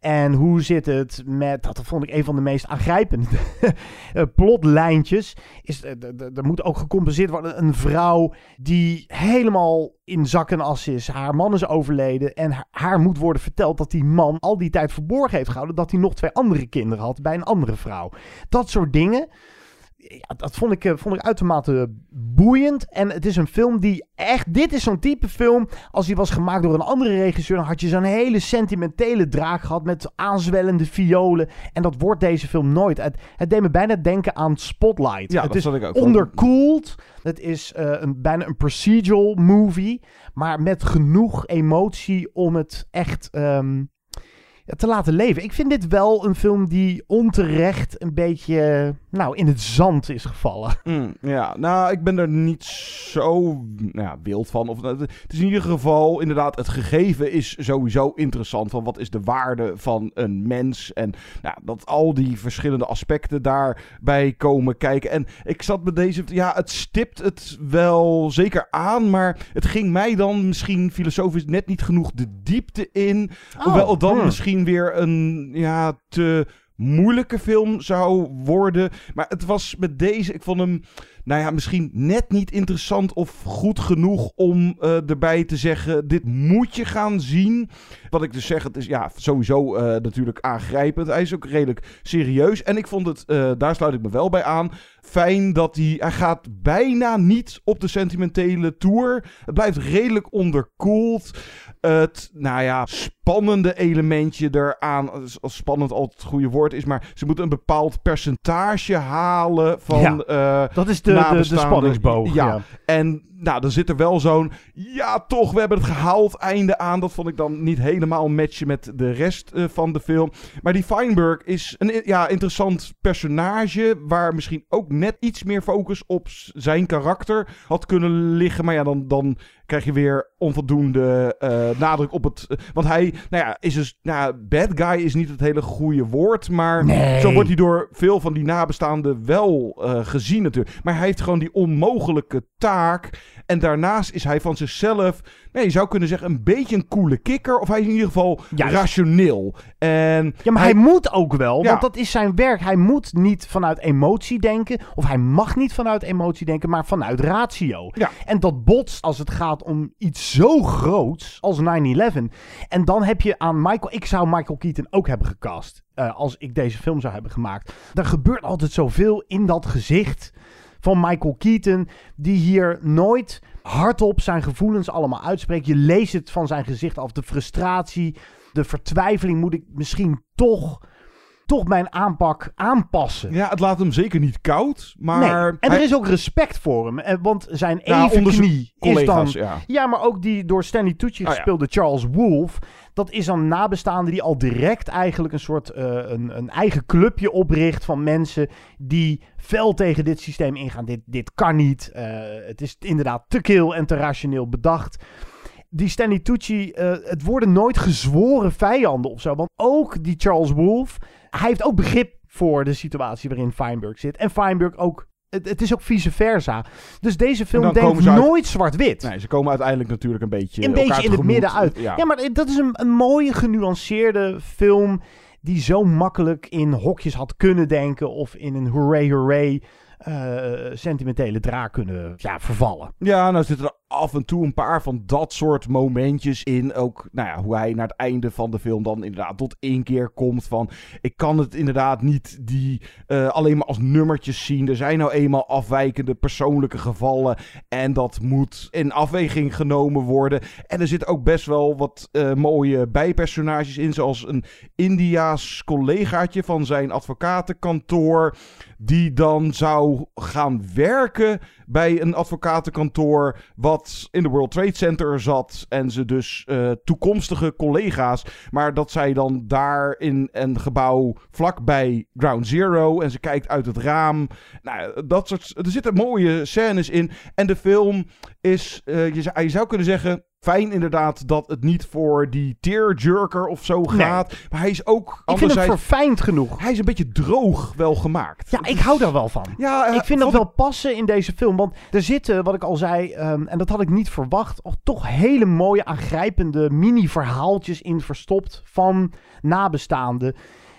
En hoe zit het met, dat vond ik een van de meest aangrijpende eh, plotlijntjes, is eh, er moet ook gecompenseerd worden. Een vrouw die helemaal in zak as is, haar man is overleden en haar moet worden verteld dat die man al die tijd verborgen heeft gehouden dat hij nog twee andere kinderen had bij een andere vrouw. Dat soort dingen ja, dat vond ik, eh, vond ik uitermate boeiend. En het is een film die echt... Dit is zo'n type film... Als die was gemaakt door een andere regisseur... dan had je zo'n hele sentimentele draak gehad... met aanzwellende violen. En dat wordt deze film nooit. Het, het deed me bijna denken aan Spotlight. Ja, het dat is ik ook. onderkoeld. Het is eh, een, bijna een procedural movie... maar met genoeg emotie om het echt... ehm, ja, te laten leven. Ik vind dit wel een film die onterecht een beetje nou, in het zand is gevallen. Mm, ja, nou, ik ben er niet zo nou wild van. Of, het is in ieder geval, inderdaad, het gegeven is sowieso interessant. Van wat is de waarde van een mens? En nou, dat al die verschillende aspecten daarbij komen kijken. En ik zat met deze, ja, het stipt het wel zeker aan. Maar het ging mij dan misschien filosofisch net niet genoeg de diepte in. hoewel het dan hmm. misschien weer een, ja, te moeilijke film zou worden. Maar het was met deze, ik vond hem, nou ja, misschien net niet interessant of goed genoeg om eh, erbij te zeggen: dit moet je gaan zien. Wat ik dus zeg, het is ja, sowieso eh, natuurlijk aangrijpend. Hij is ook redelijk serieus. En ik vond het, eh, daar sluit ik me wel bij aan. Fijn dat hij, hij gaat bijna niet op de sentimentele tour. Het blijft redelijk onderkoeld. Het, nou ja, spannende elementje eraan. Als spannend altijd het goede woord is. Maar ze moeten een bepaald percentage halen van. Ja, dat is de- de- de nabestaanden. spanningsboog, ja. En nou, dan zit er wel zo'n. Ja, toch, we hebben het gehaald. Einde aan. Dat vond ik dan niet helemaal matchen met de rest eh, van de film. Maar die Feinberg is een ja, interessant personage. Waar misschien ook net iets meer focus op zijn karakter had kunnen liggen. Maar ja, dan, dan krijg je weer onvoldoende eh, nadruk op het. want hij, nou ja, is dus. Nou, bad guy is niet het hele goede woord. Maar Nee. zo wordt hij door veel van die nabestaanden wel eh, gezien natuurlijk. Maar hij heeft gewoon die onmogelijke taak. En daarnaast is hij van zichzelf, nee, je zou kunnen zeggen, een beetje een coole kikker. Of hij is in ieder geval Juist. rationeel. En Ja, maar hij, moet ook wel, Ja. want dat is zijn werk. Hij moet niet vanuit emotie denken, of hij mag niet vanuit emotie denken, maar vanuit ratio. Ja. En dat botst als het gaat om iets zo groots als 9-11. En dan heb je aan Michael, ik zou Michael Keaton ook hebben gecast, eh, als ik deze film zou hebben gemaakt. Er gebeurt altijd zoveel in dat gezicht van Michael Keaton, die hier nooit hardop zijn gevoelens allemaal uitspreekt. Je leest het van zijn gezicht af, de frustratie, de vertwijfeling. Moet ik misschien toch, toch mijn aanpak aanpassen? ja, het laat hem zeker niet koud. Maar nee. En hij- er is ook respect voor hem. eh, Want zijn Ja, evenknie is dan... ja. maar ook die door Stanley Tucci Oh, ja. gespeelde Charles Wolf. Dat is een nabestaande die al direct eigenlijk een soort eh, een, een eigen clubje opricht van mensen die fel tegen dit systeem ingaan. Dit, dit kan niet. Eh, het is inderdaad te kil en te rationeel bedacht. Die Stanley Tucci, eh, het worden nooit gezworen vijanden of zo. Want ook die Charles Wolf, hij heeft ook begrip voor de situatie waarin Feinberg zit. En Feinberg ook, het, het is ook vice versa. Dus deze film denkt uit- nooit zwart-wit. Nee, ze komen uiteindelijk natuurlijk een beetje. een beetje in het midden uit. Ja. Ja, maar dat is een, een mooie, genuanceerde film die zo makkelijk in hokjes had kunnen denken of in een hooray hooray sentimentele draak kunnen ja, vervallen. Ja, nou zitten er af en toe een paar van dat soort momentjes in. Ook nou ja, hoe hij naar het einde van de film dan inderdaad tot één keer komt van... Ik kan het inderdaad niet die eh, alleen maar als nummertjes zien. Er zijn nou eenmaal afwijkende persoonlijke gevallen. En dat moet in afweging genomen worden. En er zitten ook best wel wat eh, mooie bijpersonages in. Zoals een Indiaas collegaatje van zijn advocatenkantoor. Die dan zou gaan werken bij een advocatenkantoor. Wat in de World Trade Center zat. En ze dus eh, toekomstige collega's. Maar dat zij dan daar in een gebouw vlakbij Ground Zero. En ze kijkt uit het raam. Nou, dat soort. Er zitten mooie scènes in. En de film is, eh, je, zou, je zou kunnen zeggen. Fijn inderdaad dat het niet voor die tearjerker of zo gaat. Maar hij is ook Ik vind hem verfijnd genoeg. Hij is een beetje droog wel gemaakt. Ja, ik hou daar wel van. Ja, eh, ik vind dat wel passen in deze film. Want er zitten, wat ik al zei, ehm, en dat had ik niet verwacht, oh, toch hele mooie, aangrijpende mini-verhaaltjes in verstopt van nabestaanden.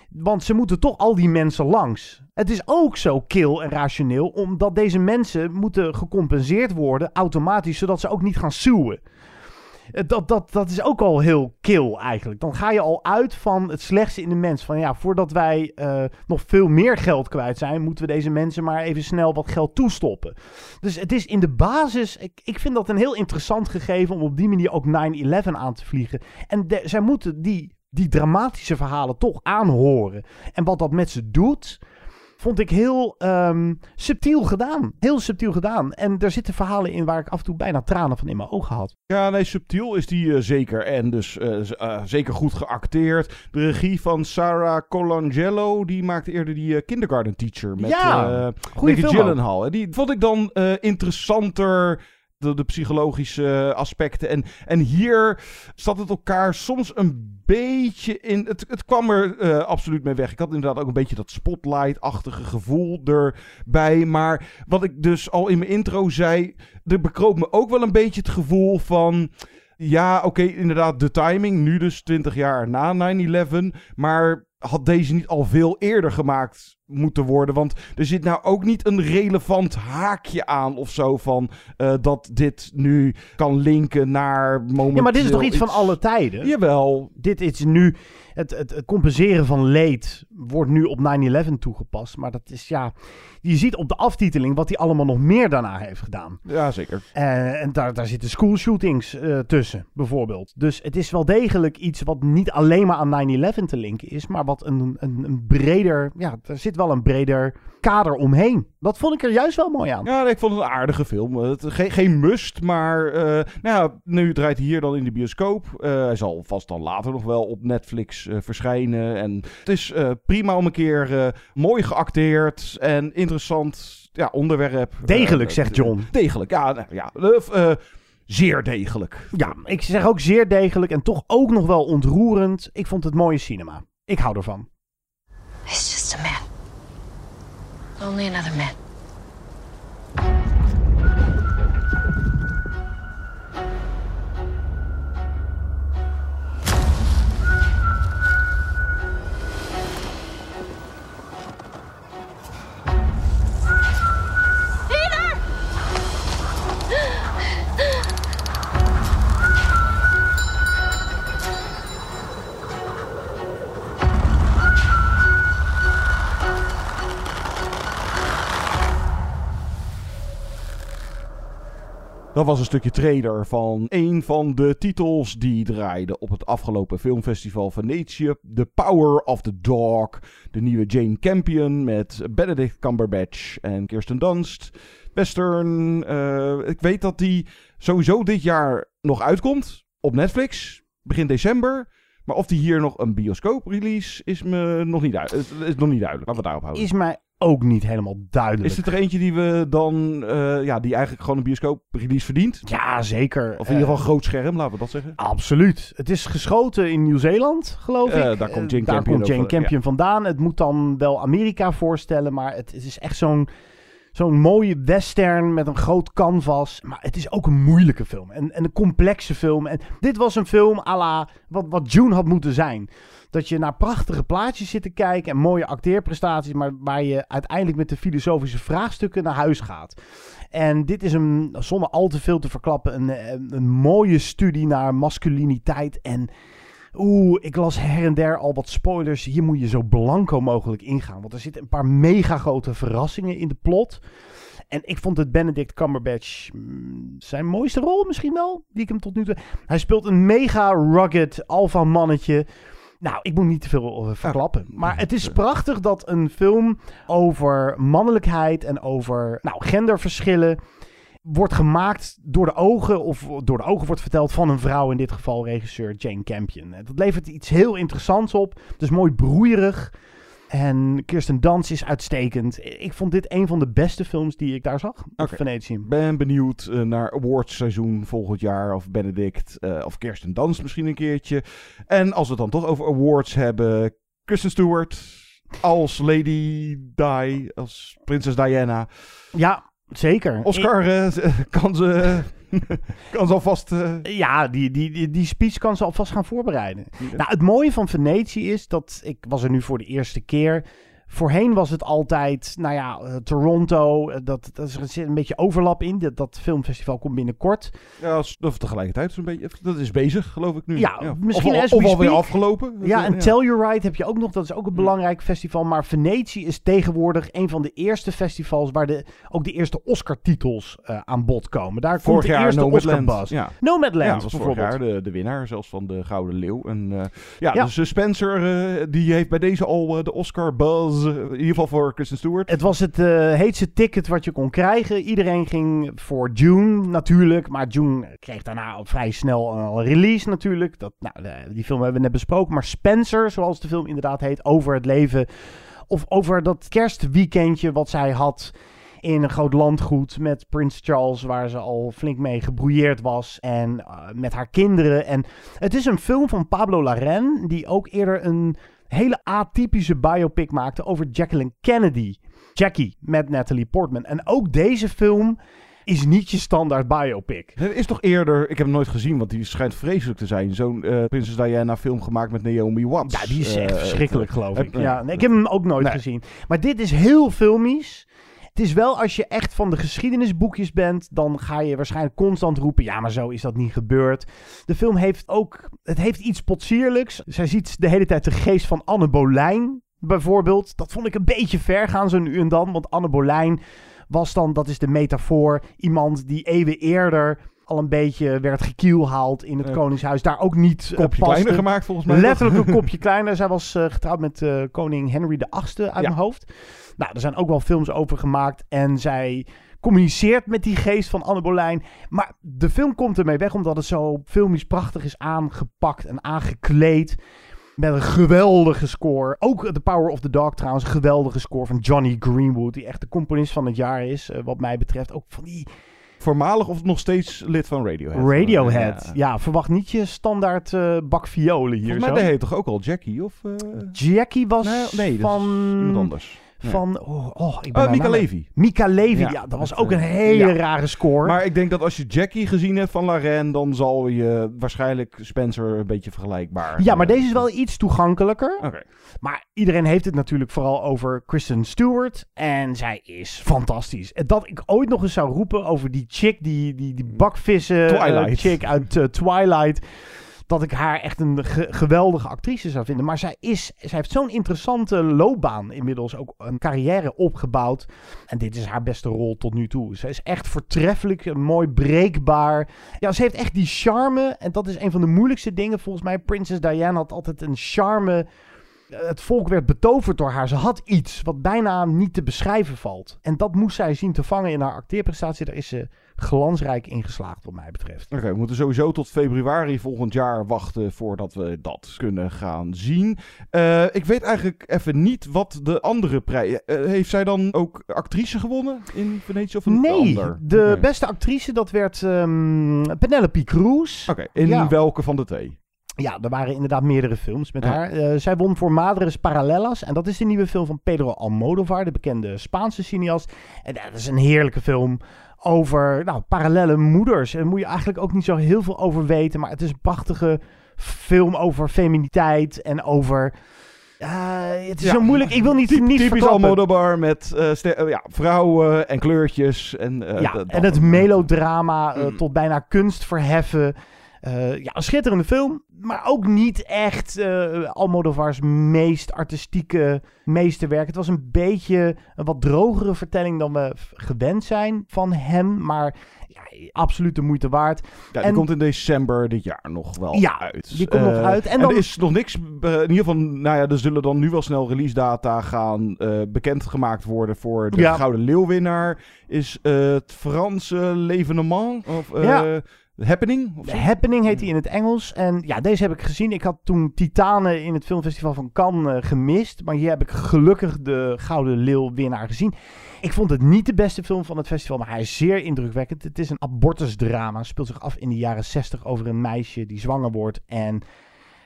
Want ze moeten toch al die mensen langs. Het is ook zo kil en rationeel, omdat deze mensen moeten gecompenseerd worden automatisch, zodat ze ook niet gaan suwen. Eh, Dat, dat, dat is ook al heel kil eigenlijk. Dan ga je al uit van het slechtste in de mens. Van ja, voordat wij eh, nog veel meer geld kwijt zijn, moeten we deze mensen maar even snel wat geld toestoppen. Dus het is in de basis, ik, ik vind dat een heel interessant gegeven om op die manier ook 9-11 aan te vliegen. En zij moeten die, die dramatische verhalen toch aanhoren. En wat dat met ze doet, vond ik heel ehm, subtiel gedaan. Heel subtiel gedaan. En er zitten verhalen in waar ik af en toe bijna tranen van in mijn ogen had. Ja, nee, subtiel is die eh, zeker. En dus eh, eh, zeker goed geacteerd. De regie van Sarah Colangelo, die maakte eerder die kindergarten teacher met Ja, Maggie. Gyllenhaal. En Die vond ik dan interessanter, de, de psychologische aspecten. En, en hier zat het elkaar soms een beetje in... Het, het kwam er eh, absoluut mee weg. Ik had inderdaad ook een beetje dat spotlight-achtige gevoel erbij. Maar wat ik dus al in mijn intro zei... Er bekroop me ook wel een beetje het gevoel van... Ja, oké, inderdaad, de timing. Nu dus 20 jaar na 9-11. Maar had deze niet al veel eerder gemaakt moeten worden? Want er zit nou ook niet een relevant haakje aan of zo van eh, dat dit nu kan linken naar momenteel Ja, maar dit is toch iets van alle tijden? Jawel. Dit is nu... Het, het, het compenseren van leed wordt nu op 9-11 toegepast. Maar dat is ja... Je ziet op de aftiteling wat hij allemaal nog meer daarna heeft gedaan. Ja, zeker. Eh, en daar, daar zitten schoolshootings eh, tussen, bijvoorbeeld. Dus het is wel degelijk iets wat niet alleen maar aan 9-11 te linken is, maar wat een, een, een breder, ja, er zit wel een breder kader omheen. Dat vond ik er juist wel mooi aan. Ja, ik vond het een aardige film. Eh, Het, geen, geen must, maar nou ja, nu draait hij hier dan in de bioscoop. Hij zal vast dan later nog wel op Netflix verschijnen. En het is prima om een keer eh, mooi geacteerd en interessant ja, onderwerp. Degelijk, Eh, zegt John. Degelijk, ja. Nou, ja eh, zeer degelijk. Ja, ik zeg ook zeer degelijk en toch ook nog wel ontroerend. Ik vond het mooie cinema. Ik hou ervan. He's just a man. Only another man. Dat was een stukje trailer van een van de titels die draaide op het afgelopen filmfestival Venetië. The Power of the Dog. De nieuwe Jane Campion met Benedict Cumberbatch en Kirsten Dunst. Western. eh, ik weet dat die sowieso dit jaar nog uitkomt op Netflix. Begin december. Maar of die hier nog een bioscoop-release is me nog niet, duid- is nog niet duidelijk. We daarop houden. Is mij ook niet helemaal duidelijk. Is het er eentje die we dan, eh, ja, die eigenlijk gewoon een bioscoop-release verdient? Ja, zeker. Of in ieder geval Eh, groot scherm, laten we dat zeggen. Absoluut. Het is geschoten in Nieuw-Zeeland, geloof Eh, ik. daar komt Jane daar Campion komt Jane Campion vandaan. Het moet dan wel Amerika voorstellen, maar het, het is echt zo'n zo'n mooie western met een groot canvas. Maar het is ook een moeilijke film en, en een complexe film. En dit was een film à la wat, wat June had moeten zijn. Dat je naar prachtige plaatjes zit te kijken en mooie acteerprestaties, maar waar je uiteindelijk met de filosofische vraagstukken naar huis gaat. En dit is een, zonder al te veel te verklappen, een, een, mooie studie naar masculiniteit en Oeh, ik las her en der al wat spoilers. Hier moet je zo blanco mogelijk ingaan. Want er zitten een paar mega grote verrassingen in de plot. En ik vond het Benedict Cumberbatch mm, zijn mooiste rol misschien wel. Die ik hem tot nu toe... Hij speelt een mega rugged alpha mannetje. Nou, ik moet niet te veel eh, verklappen. Maar het is prachtig dat een film over mannelijkheid en over nou, genderverschillen wordt gemaakt door de ogen, of door de ogen wordt verteld van een vrouw, in dit geval regisseur Jane Campion. En Dat levert iets heel interessants op. Het is mooi broeierig. En Kirsten Dans is uitstekend. Ik vond dit een van de beste films die ik daar zag Oké. Venetië. Ben benieuwd eh, naar awards-seizoen volgend jaar. Of Benedict eh, of Kirsten Dans misschien een keertje. En als we het dan toch over awards hebben. Kristen Stewart als Lady Di, als prinses Diana. Ja, zeker. Oscar eh, kan ze... kan ze alvast... eh, Ja, die, die, die, die speech kan ze alvast gaan voorbereiden. Nou, het mooie van Venetië is dat ik was er nu voor de eerste keer. Voorheen was het altijd, nou ja, eh, Toronto, eh, dat, dat is, er een beetje overlap in. Dat, dat filmfestival komt binnenkort. ja, of tegelijkertijd zo'n beetje... Dat is bezig, geloof ik nu. Ja, misschien Of, of we alweer afgelopen. Ja, en Ja. Tell You Right heb je ook nog. Dat is ook een belangrijk festival. Maar Venetië is tegenwoordig een van de eerste festivals waar de, ook de eerste Oscar-titels eh, aan bod komen. Daar Vorig komt de jaar eerste Nomadland. Oscar-bus. Ja. Nomadland Ja, was vorig jaar de, de winnaar, zelfs van de Gouden Leeuw. En, eh, ja, dus Spencer, die heeft bij deze al de Oscar buzz, eh, in ieder geval voor Kristen Stewart. Het was het eh, heetste ticket wat je kon krijgen. Iedereen ging voor June natuurlijk. Maar June kreeg daarna vrij snel een release natuurlijk. Dat, nou, die film hebben we net besproken. Maar Spencer, zoals de film inderdaad heet, over het leven. Of over dat kerstweekendje wat zij had in een groot landgoed met Prins Charles, waar ze al flink mee gebrouilleerd was. En eh, met haar kinderen. En het is een film van Pablo Larraín, die ook eerder een hele atypische biopic maakte over Jacqueline Kennedy. Jackie met Natalie Portman. En ook deze film is niet je standaard biopic. Er is toch eerder, ik heb hem nooit gezien, want die schijnt vreselijk te zijn. Zo'n eh, Prinses Diana film gemaakt met Naomi Watts. Ja, die is echt Eh, verschrikkelijk, geloof ik. eh, Ja, nee, ik heb hem ook nooit Nee. gezien. Maar dit is heel filmisch. Het is wel, als je echt van de geschiedenisboekjes bent, dan ga je waarschijnlijk constant roepen, ja, maar zo is dat niet gebeurd. De film heeft ook, het heeft iets potsierlijks. Zij ziet de hele tijd de geest van Anne Boleyn, bijvoorbeeld. Dat vond ik een beetje ver gaan, zo nu en dan, want Anne Boleyn was dan, dat is de metafoor, iemand die eeuwen eerder al een beetje werd gekielhaald in het Koningshuis. Daar ook niet eh, kopje paste. kleiner gemaakt, volgens mij. Letterlijk een kopje kleiner. Zij was eh, getrouwd met eh, koning Henry VIII uit Ja. mijn hoofd. Nou, er zijn ook wel films over gemaakt. En zij communiceert met die geest van Anne Boleyn. Maar de film komt ermee weg omdat het zo filmisch prachtig is aangepakt en aangekleed. Met een geweldige score. Ook The Power of the Dog trouwens. Een geweldige score van Johnny Greenwood. Die echt de componist van het jaar is. eh, wat mij betreft. Ook van die Voormalig of nog steeds lid van Radiohead? Radiohead. Ja. Ja, verwacht niet je standaard eh, bak violen hier zo. deed hij toch ook al Jackie? Of, eh, Jackie was Nee, dat van... iemand anders. Van, oh, oh, ik ben haar Mika Levy. Mika Levy, ja, Ja, dat was ook een eh, hele ja. rare score. Maar ik denk dat als je Jackie gezien hebt van Laren, dan zal je waarschijnlijk Spencer een beetje vergelijkbaar. ja, maar eh, deze is wel iets toegankelijker. Oké. Maar iedereen heeft het natuurlijk vooral over Kristen Stewart. En zij is fantastisch. En dat ik ooit nog eens zou roepen over die chick, die, die, die bakvissen eh, chick uit eh, Twilight. Dat ik haar echt een ge- geweldige actrice zou vinden. Maar zij, is, zij heeft zo'n interessante loopbaan inmiddels. Ook een carrière opgebouwd. En dit is haar beste rol tot nu toe. Ze is echt voortreffelijk, mooi breekbaar. Ja, ze heeft echt die charme. En dat is een van de moeilijkste dingen volgens mij. Princess Diana had altijd een charme. Het volk werd betoverd door haar. Ze had iets wat bijna niet te beschrijven valt. En dat moest zij zien te vangen in haar acteerprestatie. Daar is ze glansrijk in geslaagd, wat mij betreft. Oké, we moeten sowieso tot februari volgend jaar wachten voordat we dat kunnen gaan zien. Eh, ik weet eigenlijk even niet wat de andere prijs... eh, heeft zij dan ook actrice gewonnen in Venetië of een Nee, ander? de beste actrice, dat werd ehm, Penelope Cruz. Oké, in Ja. welke van de twee? Ja, er waren inderdaad meerdere films met Ja. haar. Eh, zij won voor Madres Paralelas. En dat is de nieuwe film van Pedro Almodovar, de bekende Spaanse cineast. En dat is een heerlijke film over nou, parallele moeders. Daar moet je eigenlijk ook niet zo heel veel over weten. Maar het is een prachtige film over feminiteit en over... het is Ja. zo moeilijk. Ik wil niet, Typ- niet Typisch. Almodovar met eh, ja, vrouwen en kleurtjes. En, eh, Ja, en het melodrama Mm. tot bijna kunst verheffen. Eh, ja, een schitterende film, maar ook niet echt uh, Almodovar's meest artistieke meesterwerk. Het was een beetje een wat drogere vertelling dan we gewend zijn van hem, maar ja, absoluut de moeite waard. Ja, die komt in december dit jaar nog wel Ja, uit. die komt nog Eh, uit. En En, dan- er is nog niks, in ieder geval, nou ja, er zullen dan nu wel snel release data gaan bekendgemaakt worden voor de Ja. Gouden Leeuwwinnaar. Is het Franse Levenement of eh, Ja. Happening? Of The? Happening heet hij in het Engels. En ja, deze heb ik gezien. Ik had toen Titanen in het filmfestival van Cannes eh, gemist. Maar hier heb ik gelukkig de Gouden Leeuw winnaar gezien. Ik vond het niet de beste film van het festival, maar hij is zeer indrukwekkend. Het is een abortusdrama. Het speelt zich af in de jaren 60 over een meisje die zwanger wordt en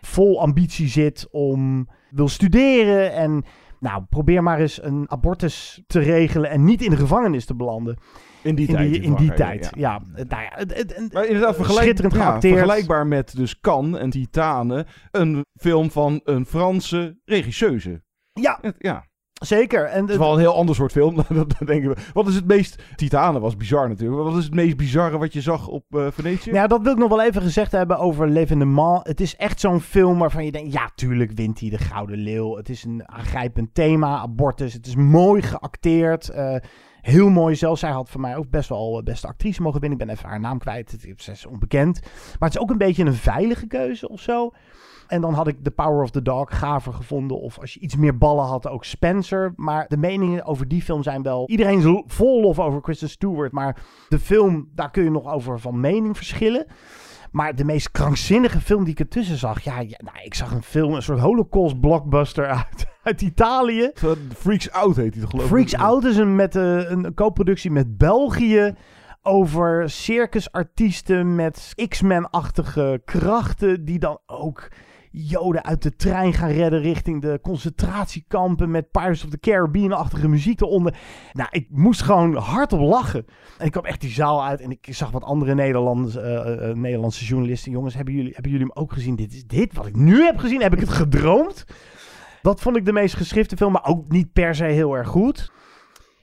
vol ambitie zit om wil studeren en nou, probeer maar eens een abortus te regelen en niet in de gevangenis te belanden. In die in tijd. Die, in in die tijd, ja. ja. Nou ja, het, het, het- Maar inderdaad, vergelijk, ja, vergelijkbaar met dus Cannes en Titanen. Een film van een Franse regisseuse. Ja, ja. Zeker. En Het is wel een heel ander soort film, dat denken we. Wat is het meest... Titanen was bizar natuurlijk. Wat is het meest bizarre wat je zag op eh Venetië? Ja, dat wil ik nog wel even gezegd hebben over L'Evenement. Het is echt zo'n film waarvan je denkt, ja, tuurlijk wint hij de Gouden Leeuw. Het is een aangrijpend thema, abortus. Het is mooi geacteerd. eh, heel mooi zelfs. Zij had voor mij ook best wel eh, beste actrice mogen winnen. Ik ben even haar naam kwijt. Het ze is onbekend. Maar het is ook een beetje een veilige keuze of zo. En dan had ik The Power of the Dog gaver gevonden. Of als je iets meer ballen had, ook Spencer. Maar de meningen over die film zijn wel... Iedereen is vol lof over Kristen Stewart. Maar de film, daar kun je nog over van mening verschillen. Maar de meest krankzinnige film die ik ertussen zag... Ja, ja nou, ik zag een film, een soort holocaust blockbuster uit, uit Italië. Freaks Out heet hij toch geloof ik? Freaks Out is een, met, eh, een co-productie met België over circusartiesten met X-Men-achtige krachten die dan ook Joden uit de trein gaan redden richting de concentratiekampen met Pirates of the Caribbean-achtige muziek eronder. Nou, ik moest gewoon hardop lachen. En ik kwam echt die zaal uit en ik zag wat andere Nederlandse, eh, eh, Nederlandse journalisten. Jongens, hebben jullie, hebben jullie hem ook gezien? Dit is dit wat ik nu heb gezien. Heb ik het gedroomd? Dat vond ik de meest geschrifte film, maar ook niet per se heel erg goed.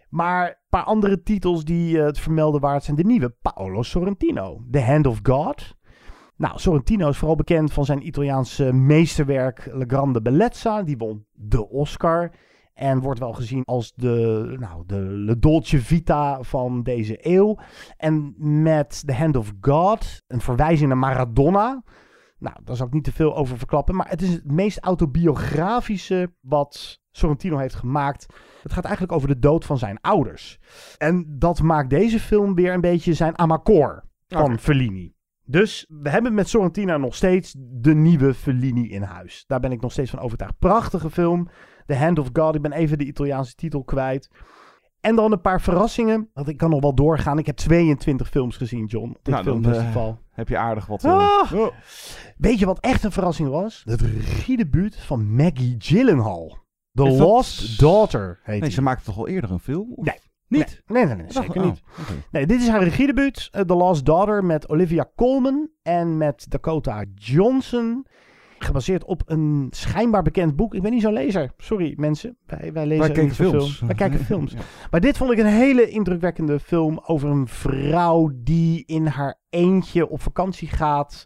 Maar een paar andere titels die eh, het vermelden waard zijn. De nieuwe Paolo Sorrentino. The Hand of God. Nou, Sorrentino is vooral bekend van zijn Italiaanse meesterwerk Le Grande Bellezza. Die won de Oscar. En wordt wel gezien als de, nou, de Le Dolce Vita van deze eeuw. En met The Hand of God, een verwijzing naar Maradona. Nou, daar zal ik niet te veel over verklappen. Maar het is het meest autobiografische wat Sorrentino heeft gemaakt. Het gaat eigenlijk over de dood van zijn ouders. En dat maakt deze film weer een beetje zijn Amacor van. Fellini. Dus we hebben met Sorrentino nog steeds de nieuwe Fellini in huis. Daar ben ik nog steeds van overtuigd. Prachtige film. The Hand of God. Ik ben even de Italiaanse titel kwijt. En dan een paar verrassingen. Want ik kan nog wel doorgaan. Ik heb 22 films gezien, John. Op dit Nou, filmfestival. eh, heb je aardig wat... eh, Ah! oh. Weet je wat echt een verrassing was? Het regiedebuut van Maggie Gyllenhaal. The Is dat- Lost Daughter heet Nee, die. ze maakte toch al eerder een film? Of Nee. Niet? Nee, nee, nee, zeker oh, niet. oké. Nee, dit is haar regiedebuut. eh, The Lost Daughter met Olivia Colman en met Dakota Johnson. Gebaseerd op een schijnbaar bekend boek. Ik ben niet zo'n lezer. Sorry mensen. Wij, wij lezen Wij kijken niet zoveel. films. Wij kijken films. Ja. Maar dit vond ik een hele indrukwekkende film over een vrouw die in haar eentje op vakantie gaat.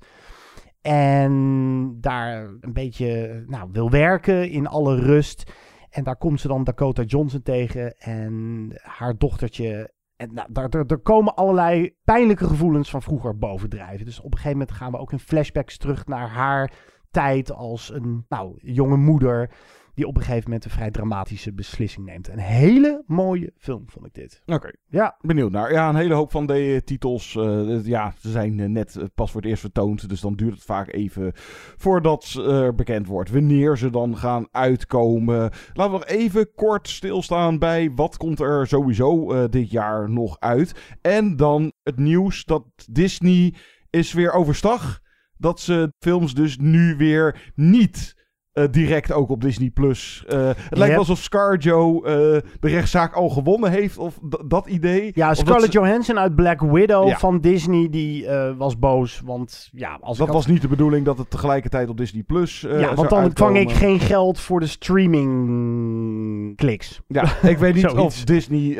En daar een beetje nou, wil werken in alle rust. En daar komt ze dan Dakota Johnson tegen en haar dochtertje. En nou, daar, komen allerlei pijnlijke gevoelens van vroeger bovendrijven. Dus op een gegeven moment gaan we ook in flashbacks terug naar haar tijd als een nou, jonge moeder. Die op een gegeven moment een vrij dramatische beslissing neemt. Een hele mooie film vond ik dit. Oké. Ja. Benieuwd naar. Ja, een hele hoop van de titels. eh, ja, ze zijn eh, net eh, pas voor het eerst vertoond. Dus dan duurt het vaak even voordat er bekend wordt wanneer ze dan gaan uitkomen. Laten we nog even kort stilstaan bij wat komt er sowieso eh, dit jaar nog uit. En dan het nieuws dat Disney is weer overstag. Dat ze films dus nu weer niet eh, direct ook op Disney+. Plus. Eh, het lijkt wel alsof ScarJo eh, de rechtszaak al gewonnen heeft, of dat idee. Ja, Scarlett ze- Johansson uit Black Widow Ja. van Disney, die was boos. Want ja, als Dat ik was niet de bedoeling dat het tegelijkertijd op Disney Plus ja, want dan vang ik geen geld voor de streaming kliks. Ja, ik weet niet of Disney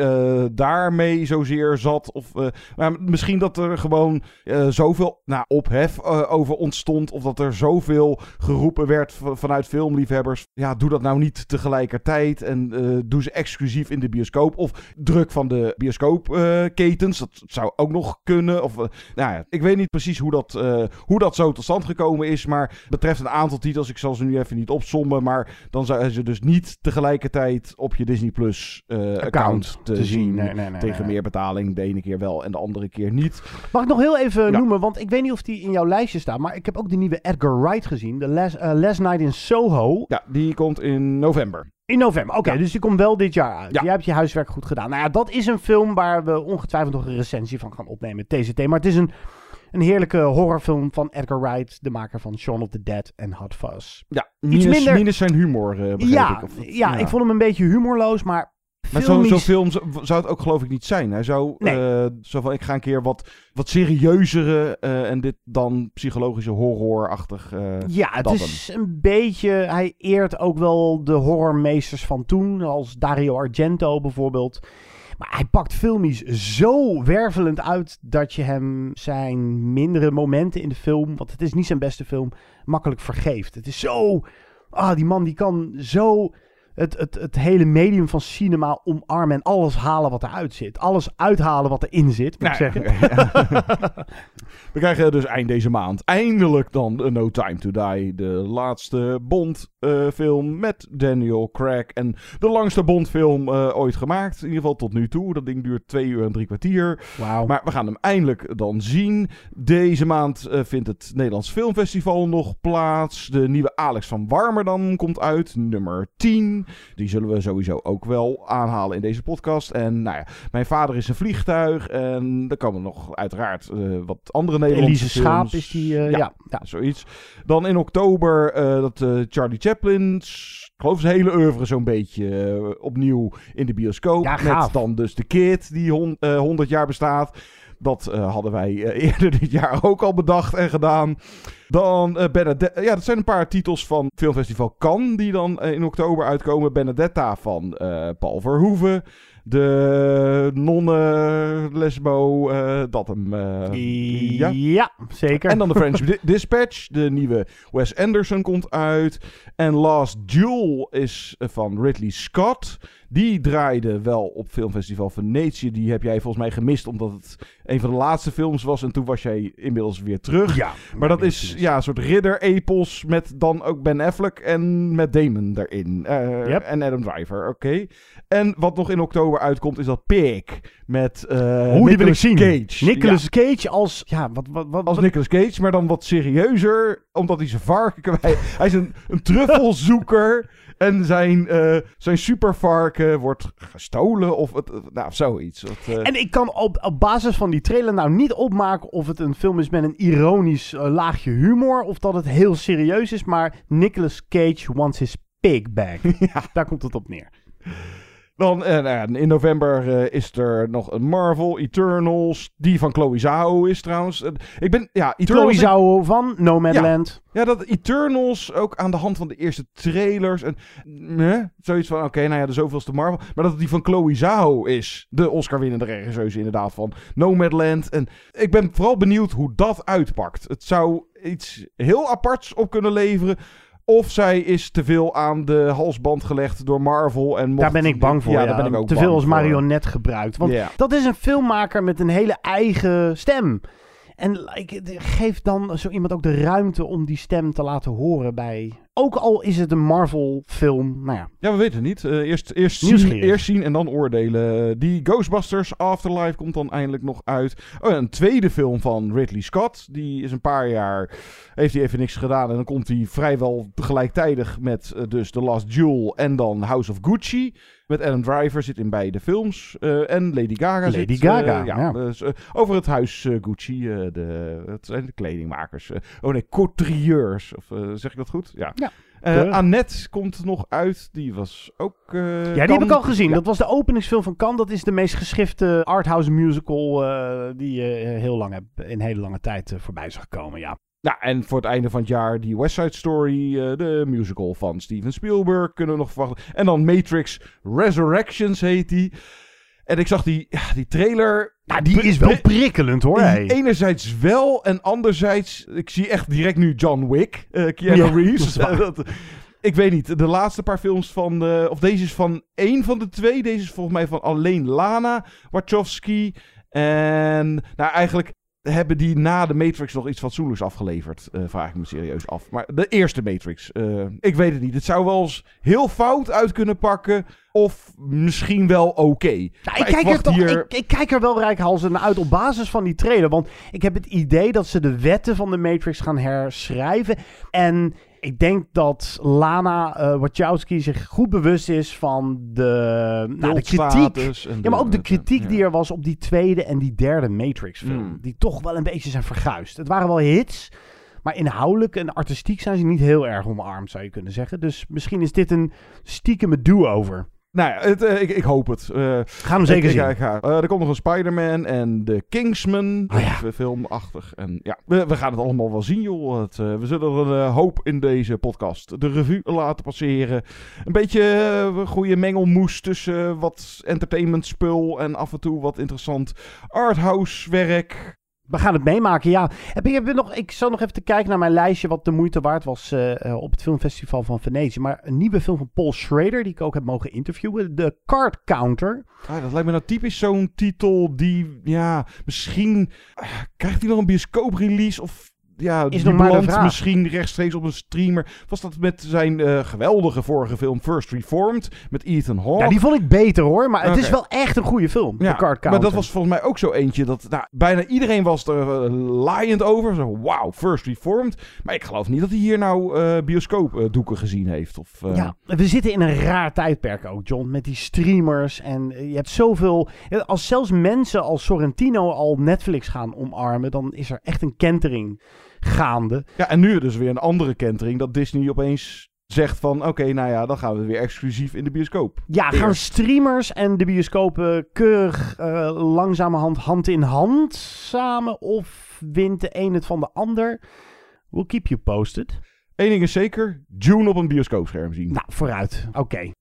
daarmee zozeer zat. Of, maar misschien dat er gewoon zoveel nou, ophef over ontstond. Of dat er zoveel geroepen werd vanuit filmliefhebbers. Ja, doe dat nou niet tegelijkertijd. En eh, doe ze exclusief in de bioscoop. Of druk van de bioscoopketens. dat zou ook nog kunnen. Of, eh, nou ja, ik weet niet precies hoe dat, eh, hoe dat zo tot stand gekomen is. Maar betreft een aantal titels. Ik zal ze nu even niet opsommen. Maar dan zijn ze dus niet tegelijkertijd op je Disney Plus eh, account te, te zien. zien. Nee, nee, nee, tegen nee. meer betaling. De ene keer wel en de andere keer niet. Mag ik nog heel even noemen, want ik weet niet of die in jouw lijstje staat. Maar ik heb ook de nieuwe Edgar Wright gezien. De Last, Last Night in Soho. Ja, die komt in november. In november, oké. Ja. dus die komt wel dit jaar uit. Ja. Jij hebt je huiswerk goed gedaan. Nou ja, dat is een film waar we ongetwijfeld nog een recensie van gaan opnemen. TCT. Maar het is een, een heerlijke horrorfilm van Edgar Wright. De maker van Shaun of the Dead en Hot Fuzz. Ja, Iets minus, minder- minus zijn humor, Ja, ik. Of het- ja, ik vond hem een beetje humorloos, maar... Maar zo'n zo'n film zou het ook geloof ik niet zijn. Hij zou Nee. eh, zo van, ik ga een keer wat, wat serieuzere eh, en dit dan psychologische horrorachtig. eh, Ja, het is een beetje. Hij eert ook wel de horrormeesters van toen, als Dario Argento bijvoorbeeld. Maar hij pakt filmisch zo wervelend uit dat je hem zijn mindere momenten in de film, want het is niet zijn beste film, makkelijk vergeeft. Het is zo. Ah, die man die kan zo het, het, het hele medium van cinema omarmen en alles halen wat eruit zit. Alles uithalen wat erin zit, moet ik Nou, zeggen. We krijgen dus eind deze maand eindelijk dan No Time to Die. De laatste Bond-film met Daniel Craig. En de langste Bond-film eh, ooit gemaakt. In ieder geval tot nu toe. Dat ding duurt twee uur en drie kwartier. Maar we gaan hem eindelijk dan zien. Deze maand eh, vindt het Nederlands Filmfestival nog plaats. De nieuwe Alex van Warmerdam komt uit. Nummer 10. Die zullen we sowieso ook wel aanhalen in deze podcast. En nou ja, mijn vader is een vliegtuig. En er komen nog uiteraard eh, wat andere Nederlandse Elise Schaap is die, eh, ja, ja. zoiets. Dan in oktober eh, dat Charlie Chaplin... Ik geloof zijn hele oeuvre zo'n beetje opnieuw in de bioscoop. Ja, met dan dus de Kid die hon- eh, 100 jaar bestaat. Dat eh, hadden wij eh, eerder dit jaar ook al bedacht en gedaan. Dan eh, Benedetta. Ja, dat zijn een paar titels van Filmfestival Cannes die dan in oktober uitkomen. Benedetta van Paul Verhoeven. De nonne lesbo, dat hem. ja. Ja, zeker. En dan de French Di- Dispatch. De nieuwe Wes Anderson komt uit. En Last Duel is van Ridley Scott. Die draaide wel op Filmfestival Venetië. Die heb jij volgens mij gemist omdat het een van de laatste films was. En toen was jij inmiddels weer terug. Ja, maar dat is ja, een soort ridder-epos met dan ook Ben Affleck en met Damon erin. Eh, Yep. En Adam Driver, oké. En wat nog in oktober uitkomt is dat Pig met eh Hoe die wil ik zien. Cage. Nicolas Ja. Cage als. Ja, wat. wat, wat Als wat- Nicolas Cage, maar dan wat serieuzer. Omdat hij zijn varken kwijt... Hij is een, een truffelzoeker. En zijn, eh, zijn supervarken wordt gestolen. Of het, nou, zoiets. Eh, En ik kan op, op basis van die trailer nou niet opmaken of het een film is met een ironisch eh, laagje humor. Of dat het heel serieus is. Maar Nicolas Cage wants his pig back. Daar komt het op neer. Dan eh, nou ja, in november eh, is er nog een Marvel, Eternals. Die van Chloe Zhao is trouwens. Eh, ik ben, ja, Chloe. Zhao van Nomadland. Ja, dat Eternals ook aan de hand van de eerste trailers. En zoiets van, oké, nou ja, de zoveelste Marvel. Maar dat het die van Chloe Zhao is. De Oscar-winnende regisseuse inderdaad van Nomadland. En ik ben vooral benieuwd hoe dat uitpakt. Het zou iets heel aparts op kunnen leveren. Of zij is te veel aan de halsband gelegd door Marvel. En Daar ben ik bang voor. Ja, Ja, daar ben ik ook Te veel als marionet gebruikt. Want dat is een filmmaker met een hele eigen stem. En like, geef dan zo iemand ook de ruimte om die stem te laten horen bij. Ook al is het een Marvel-film. Nou ja, Ja, we weten het niet. Eh, eerst, eerst, zien, eerst zien en dan oordelen. Die Ghostbusters Afterlife komt dan eindelijk nog uit. Oh, een tweede film van Ridley Scott. Die is een paar jaar... Heeft hij even niks gedaan. En dan komt hij vrijwel tegelijkertijd met eh, dus The Last Duel en dan House of Gucci. Met Adam Driver zit in beide films. Eh, en Lady Gaga Lady zit. Gaga, eh, ja, ja. dus, eh, over het huis Gucci. de, het zijn de kledingmakers. oh nee, couturiers. Of, zeg ik dat goed? Ja. Ja. Annette komt nog uit. Die was ook... Ja, die heb ik al gezien. Ja. Dat was de openingsfilm van Cannes. Dat is de meest geschifte arthouse musical eh, die je heel lang heb, in hele lange tijd voorbij zag komen. Ja. Nou, en voor het einde van het jaar die West Side Story, eh, de musical van Steven Spielberg, kunnen we nog verwachten. En dan Matrix Resurrections heet die. En ik zag die, ja, die trailer. Ja, die is wel prikkelend hoor. Hey. Enerzijds wel en anderzijds, ik zie echt direct nu John Wick, eh Keanu Ja, Reeves. dat. Dat- ik weet niet, de laatste paar films van, eh, of deze is van één van de twee. Deze is volgens mij van alleen Lana Wachowski. En nou eigenlijk hebben die na de Matrix nog iets fatsoenlijks afgeleverd? Eh, vraag ik me serieus af. Maar de eerste Matrix, eh, ik weet het niet. Het zou wel eens heel fout uit kunnen pakken. Of misschien wel oké. Nou, ik, kijk er wacht toch, hier- ik, ik kijk er wel rijkhalsend naar uit op basis van die trailer. Want ik heb het idee dat ze de wetten van de Matrix gaan herschrijven. En ik denk dat Lana eh, Wachowski zich goed bewust is van de, nou, de kritiek. Ja, maar ook de kritiek die er was op die tweede en die derde Matrix-film. Hmm. Die toch wel een beetje zijn verguisd. Het waren wel hits. Maar inhoudelijk en artistiek zijn ze niet heel erg omarmd, zou je kunnen zeggen. Dus misschien is dit een stiekeme do-over. Nou ja, het, eh, ik, ik hoop het. Eh, Gaan hem zeker ik, zien. ik ga- eh, er komt nog een Spider-Man en de Kingsman. Oh ja. Filmachtig. En ja, we, we gaan het allemaal wel zien, joh. Het, we zullen er een hoop in deze podcast de revue laten passeren. Een beetje eh, goede mengelmoes tussen wat entertainment spul en af en toe wat interessant arthouse werk. We gaan het meemaken, ja. Heb ik, heb nog, ik zal nog even te kijken naar mijn lijstje wat de moeite waard was eh, eh, op het filmfestival van Venetië. Maar een nieuwe film van Paul Schrader, die ik ook heb mogen interviewen. De Card Counter. Ah, dat lijkt me nou typisch zo'n titel die, ja, misschien ah, krijgt hij nog een bioscoop-release of ja, Is die belandt misschien rechtstreeks op een streamer. Was dat met zijn eh, geweldige vorige film First Reformed met Ethan Hawke? Ja, die vond ik beter hoor, maar het is wel echt een goede film. de Card maar dat was volgens mij ook zo eentje dat nou, bijna iedereen was er eh, laaiend over. Zo, wauw, First Reformed. Maar ik geloof niet dat hij hier nou eh bioscoopdoeken gezien heeft. Of, Ja, we zitten in een raar tijdperk ook, John. Met die streamers en je hebt zoveel... Als zelfs mensen als Sorrentino al Netflix gaan omarmen, dan is er echt een kentering gaande. Ja, en nu dus weer een andere kentering dat Disney opeens zegt van... Oké, nou ja, dan gaan we weer exclusief in de bioscoop. Ja, gaan streamers en de bioscopen keurig eh, langzamerhand hand in hand samen? Of wint de een het van de ander? We'll keep you posted. Eén ding is zeker, June op een bioscoopscherm zien. Nou, vooruit. Oké.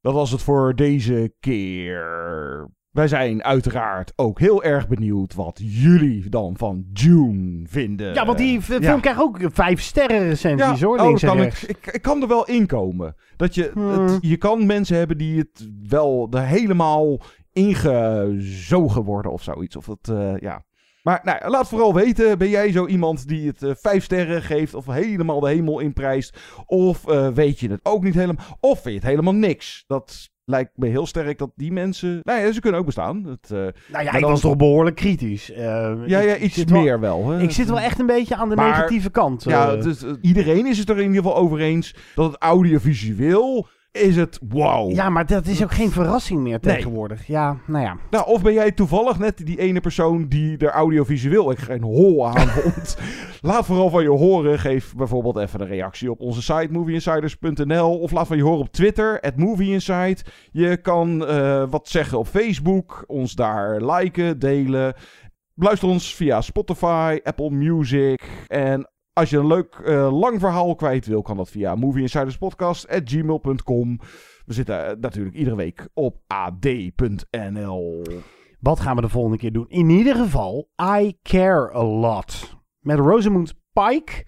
Dat was het voor deze keer. Wij zijn uiteraard ook heel erg benieuwd wat jullie dan van June vinden. Ja, want die film Ja. krijgt ook vijf sterren recensies hoor, oh, links kan ik, ik, ik kan er wel in komen. Dat je, Hmm. het- je kan mensen hebben die het wel er helemaal ingezogen worden of zoiets. Of dat, eh, ja. Maar nou, laat vooral weten, ben jij zo iemand die het eh, vijf sterren geeft of helemaal de hemel inprijst? Of eh, weet je het ook niet helemaal? Of vind je het helemaal niks? Dat lijkt me heel sterk dat die mensen... Nou ja, ze kunnen ook bestaan. Het, eh, Nou ja, ik was toch behoorlijk kritisch. Eh, Ja, ja, iets meer wel. hè. Ik zit wel echt een beetje aan de Maar- negatieve kant. Ja, eh. het is- iedereen is het er in ieder geval over eens dat het audiovisueel is het wow. ja, maar dat is ook geen verrassing meer Nee. tegenwoordig. Ja, nou ja. Nou, of ben jij toevallig net die ene persoon die er audiovisueel geen hol aan vond? laat vooral van je horen. Geef bijvoorbeeld even een reactie op onze site movieinsiders.nl of laat van je horen op Twitter, at movieinsight. Je kan eh, wat zeggen op Facebook, ons daar liken, delen. Luister ons via Spotify, Apple Music en als je een leuk eh, lang verhaal kwijt wil, kan dat via movieinsiderspodcast.gmail.com. We zitten eh, natuurlijk iedere week op ad.nl. Wat gaan we de volgende keer doen? In ieder geval, I Care A Lot. Met Rosamund Pike.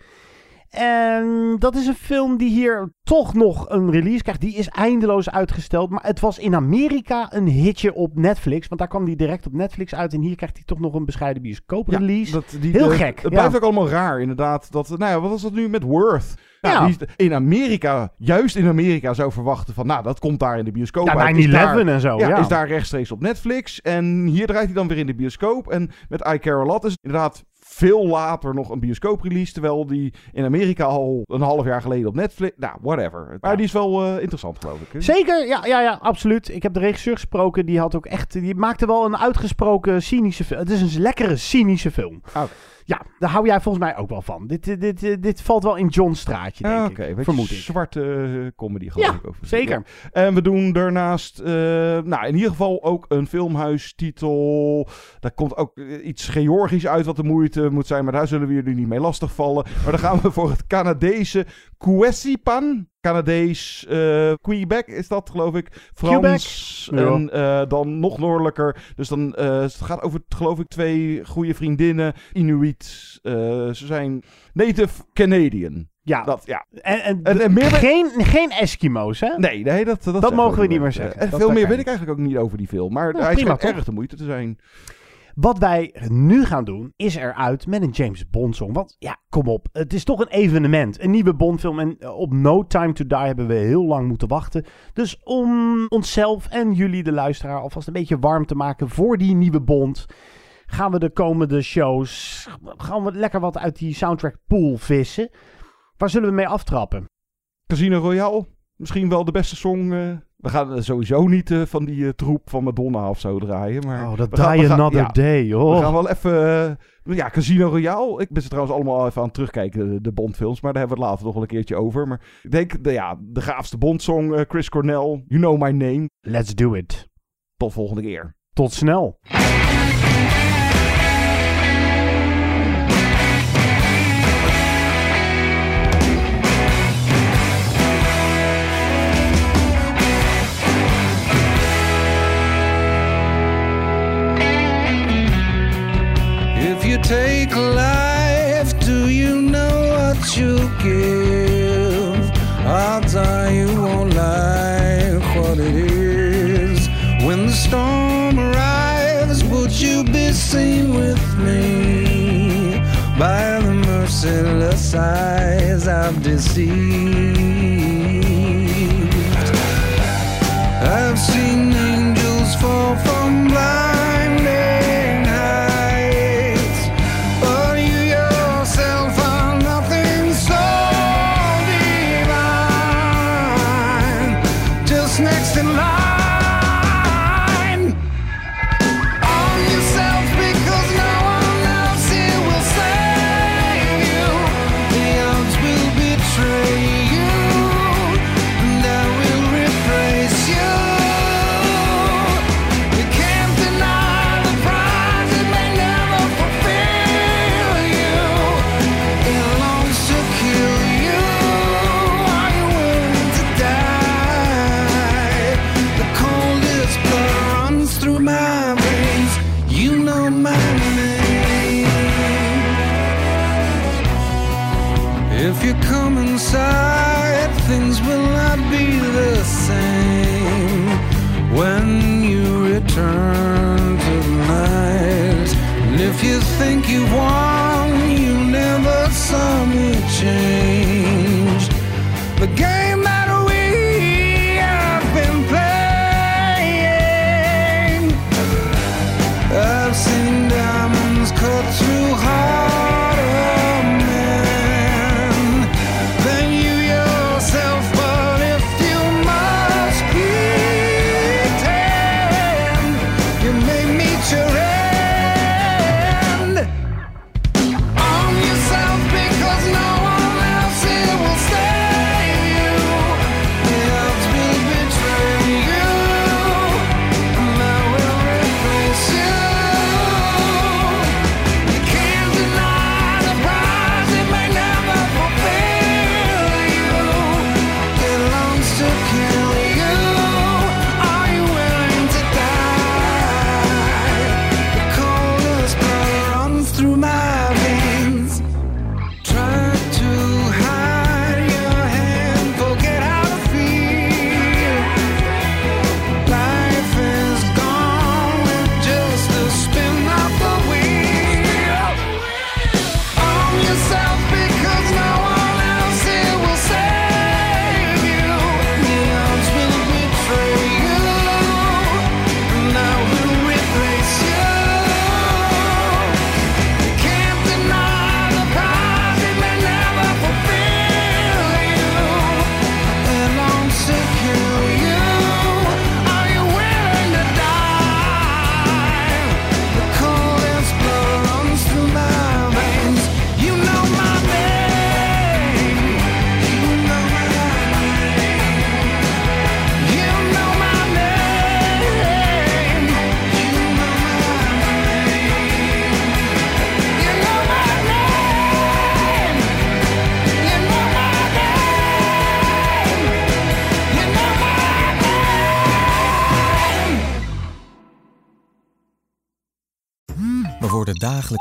En dat is een film die hier toch nog een release krijgt. Die is eindeloos uitgesteld. Maar het was in Amerika een hitje op Netflix. Want daar kwam die direct op Netflix uit. En hier krijgt hij toch nog een bescheiden bioscoop release. dat, die, Heel de- gek. Het ja. blijft ook allemaal raar, inderdaad. Dat, nou ja, wat was dat nu met Worth? Nou, Ja. in Amerika, juist in Amerika, zou verwachten van, nou, dat komt daar in de bioscoop Ja, uit. Is 9/11 daar- en zo, Ja, ja. is daar rechtstreeks op Netflix. En hier draait hij dan weer in de bioscoop. En met I Care A Lot is inderdaad veel later nog een bioscoop-release. Terwijl die in Amerika al een half jaar geleden op Netflix... Nou, whatever. Maar die is wel eh, interessant, geloof ik. hè? Zeker, ja, ja, ja, absoluut. Ik heb de regisseur gesproken. Die had ook echt. Die maakte wel een uitgesproken cynische film. Het is een lekkere cynische film. Oh. Ja, daar hou jij volgens mij ook wel van. Dit, dit, dit, dit valt wel in John's straatje, denk ik. Vermoed ik. zwarte eh, comedy geloof Ja, ik. Over. zeker. Ja. En we doen daarnaast, eh, nou in ieder geval ook een filmhuistitel. Daar komt ook eh, iets Georgisch uit wat de moeite moet zijn, maar daar zullen we jullie niet mee lastigvallen. Maar dan gaan we voor het Canadese Quesipan. Canadees, eh, Quebec is dat geloof ik. Frans Quebec? En eh, dan nog noordelijker. Dus dan eh, het gaat over geloof ik twee goede vriendinnen. Inuit. ze zijn Native Canadian. Ja. Dat, ja. En, en, En- en meer geen, geen Eskimo's, hè? Nee, nee, dat, dat, mogen we niet meer zeggen. En Dat- veel meer weet ik eigenlijk ook niet over die film. Maar Nou, hij prima, erg de moeite te zijn. Wat wij nu gaan doen, is eruit met een James Bond song. Want ja, kom op. Het is toch een evenement. Een nieuwe Bond film. En op No Time to Die hebben we heel lang moeten wachten. Dus om onszelf en jullie, de luisteraar, alvast een beetje warm te maken voor die nieuwe Bond. Gaan we de komende shows. Gaan we lekker wat uit die soundtrack pool vissen. Waar zullen we mee aftrappen? Casino Royale. Misschien wel de beste song. We gaan eh, sowieso niet eh, van die eh, troep van Madonna of zo draaien. Maar Oh, dat Another ja, Day, joh. We gaan wel even... ja, Casino Royale. Ik ben ze trouwens allemaal even aan het terugkijken, de, de Bondfilms. Maar daar hebben we het later nog wel een keertje over. Maar ik denk, de, ja, de gaafste Bondsong, Chris Cornell. You Know My Name. Let's do it. Tot volgende keer. Tot snel. You take life, do you know what you give? Odds are you won't like what it is. When the storm arrives, would you be seen with me? By the merciless eyes I've deceived. I've seen angels fall from blinding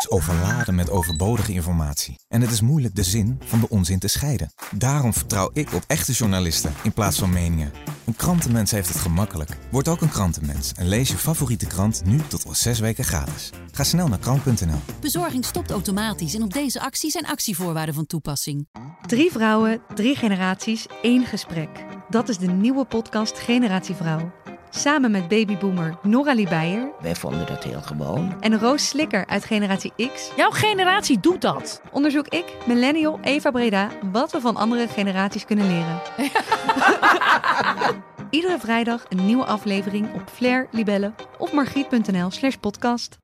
overladen met overbodige informatie. En het is moeilijk de zin van de onzin te scheiden. Daarom vertrouw ik op echte journalisten in plaats van meningen. Een krantenmens heeft het gemakkelijk. Word ook een krantenmens en lees je favoriete krant nu tot al zes weken gratis. Ga snel naar krant.nl. Bezorging stopt automatisch en op deze actie zijn actievoorwaarden van toepassing. Drie vrouwen, drie generaties, één gesprek. Dat is de nieuwe podcast Generatie Vrouw. Samen met babyboomer Nora Beijer Wij vonden dat heel gewoon. en Roos Slikker uit Generatie X Jouw generatie doet dat. onderzoek ik, millennial Eva Breda, wat we van andere generaties kunnen leren. Iedere vrijdag een nieuwe aflevering op Flair, Libelle of margriet.nl slash podcast.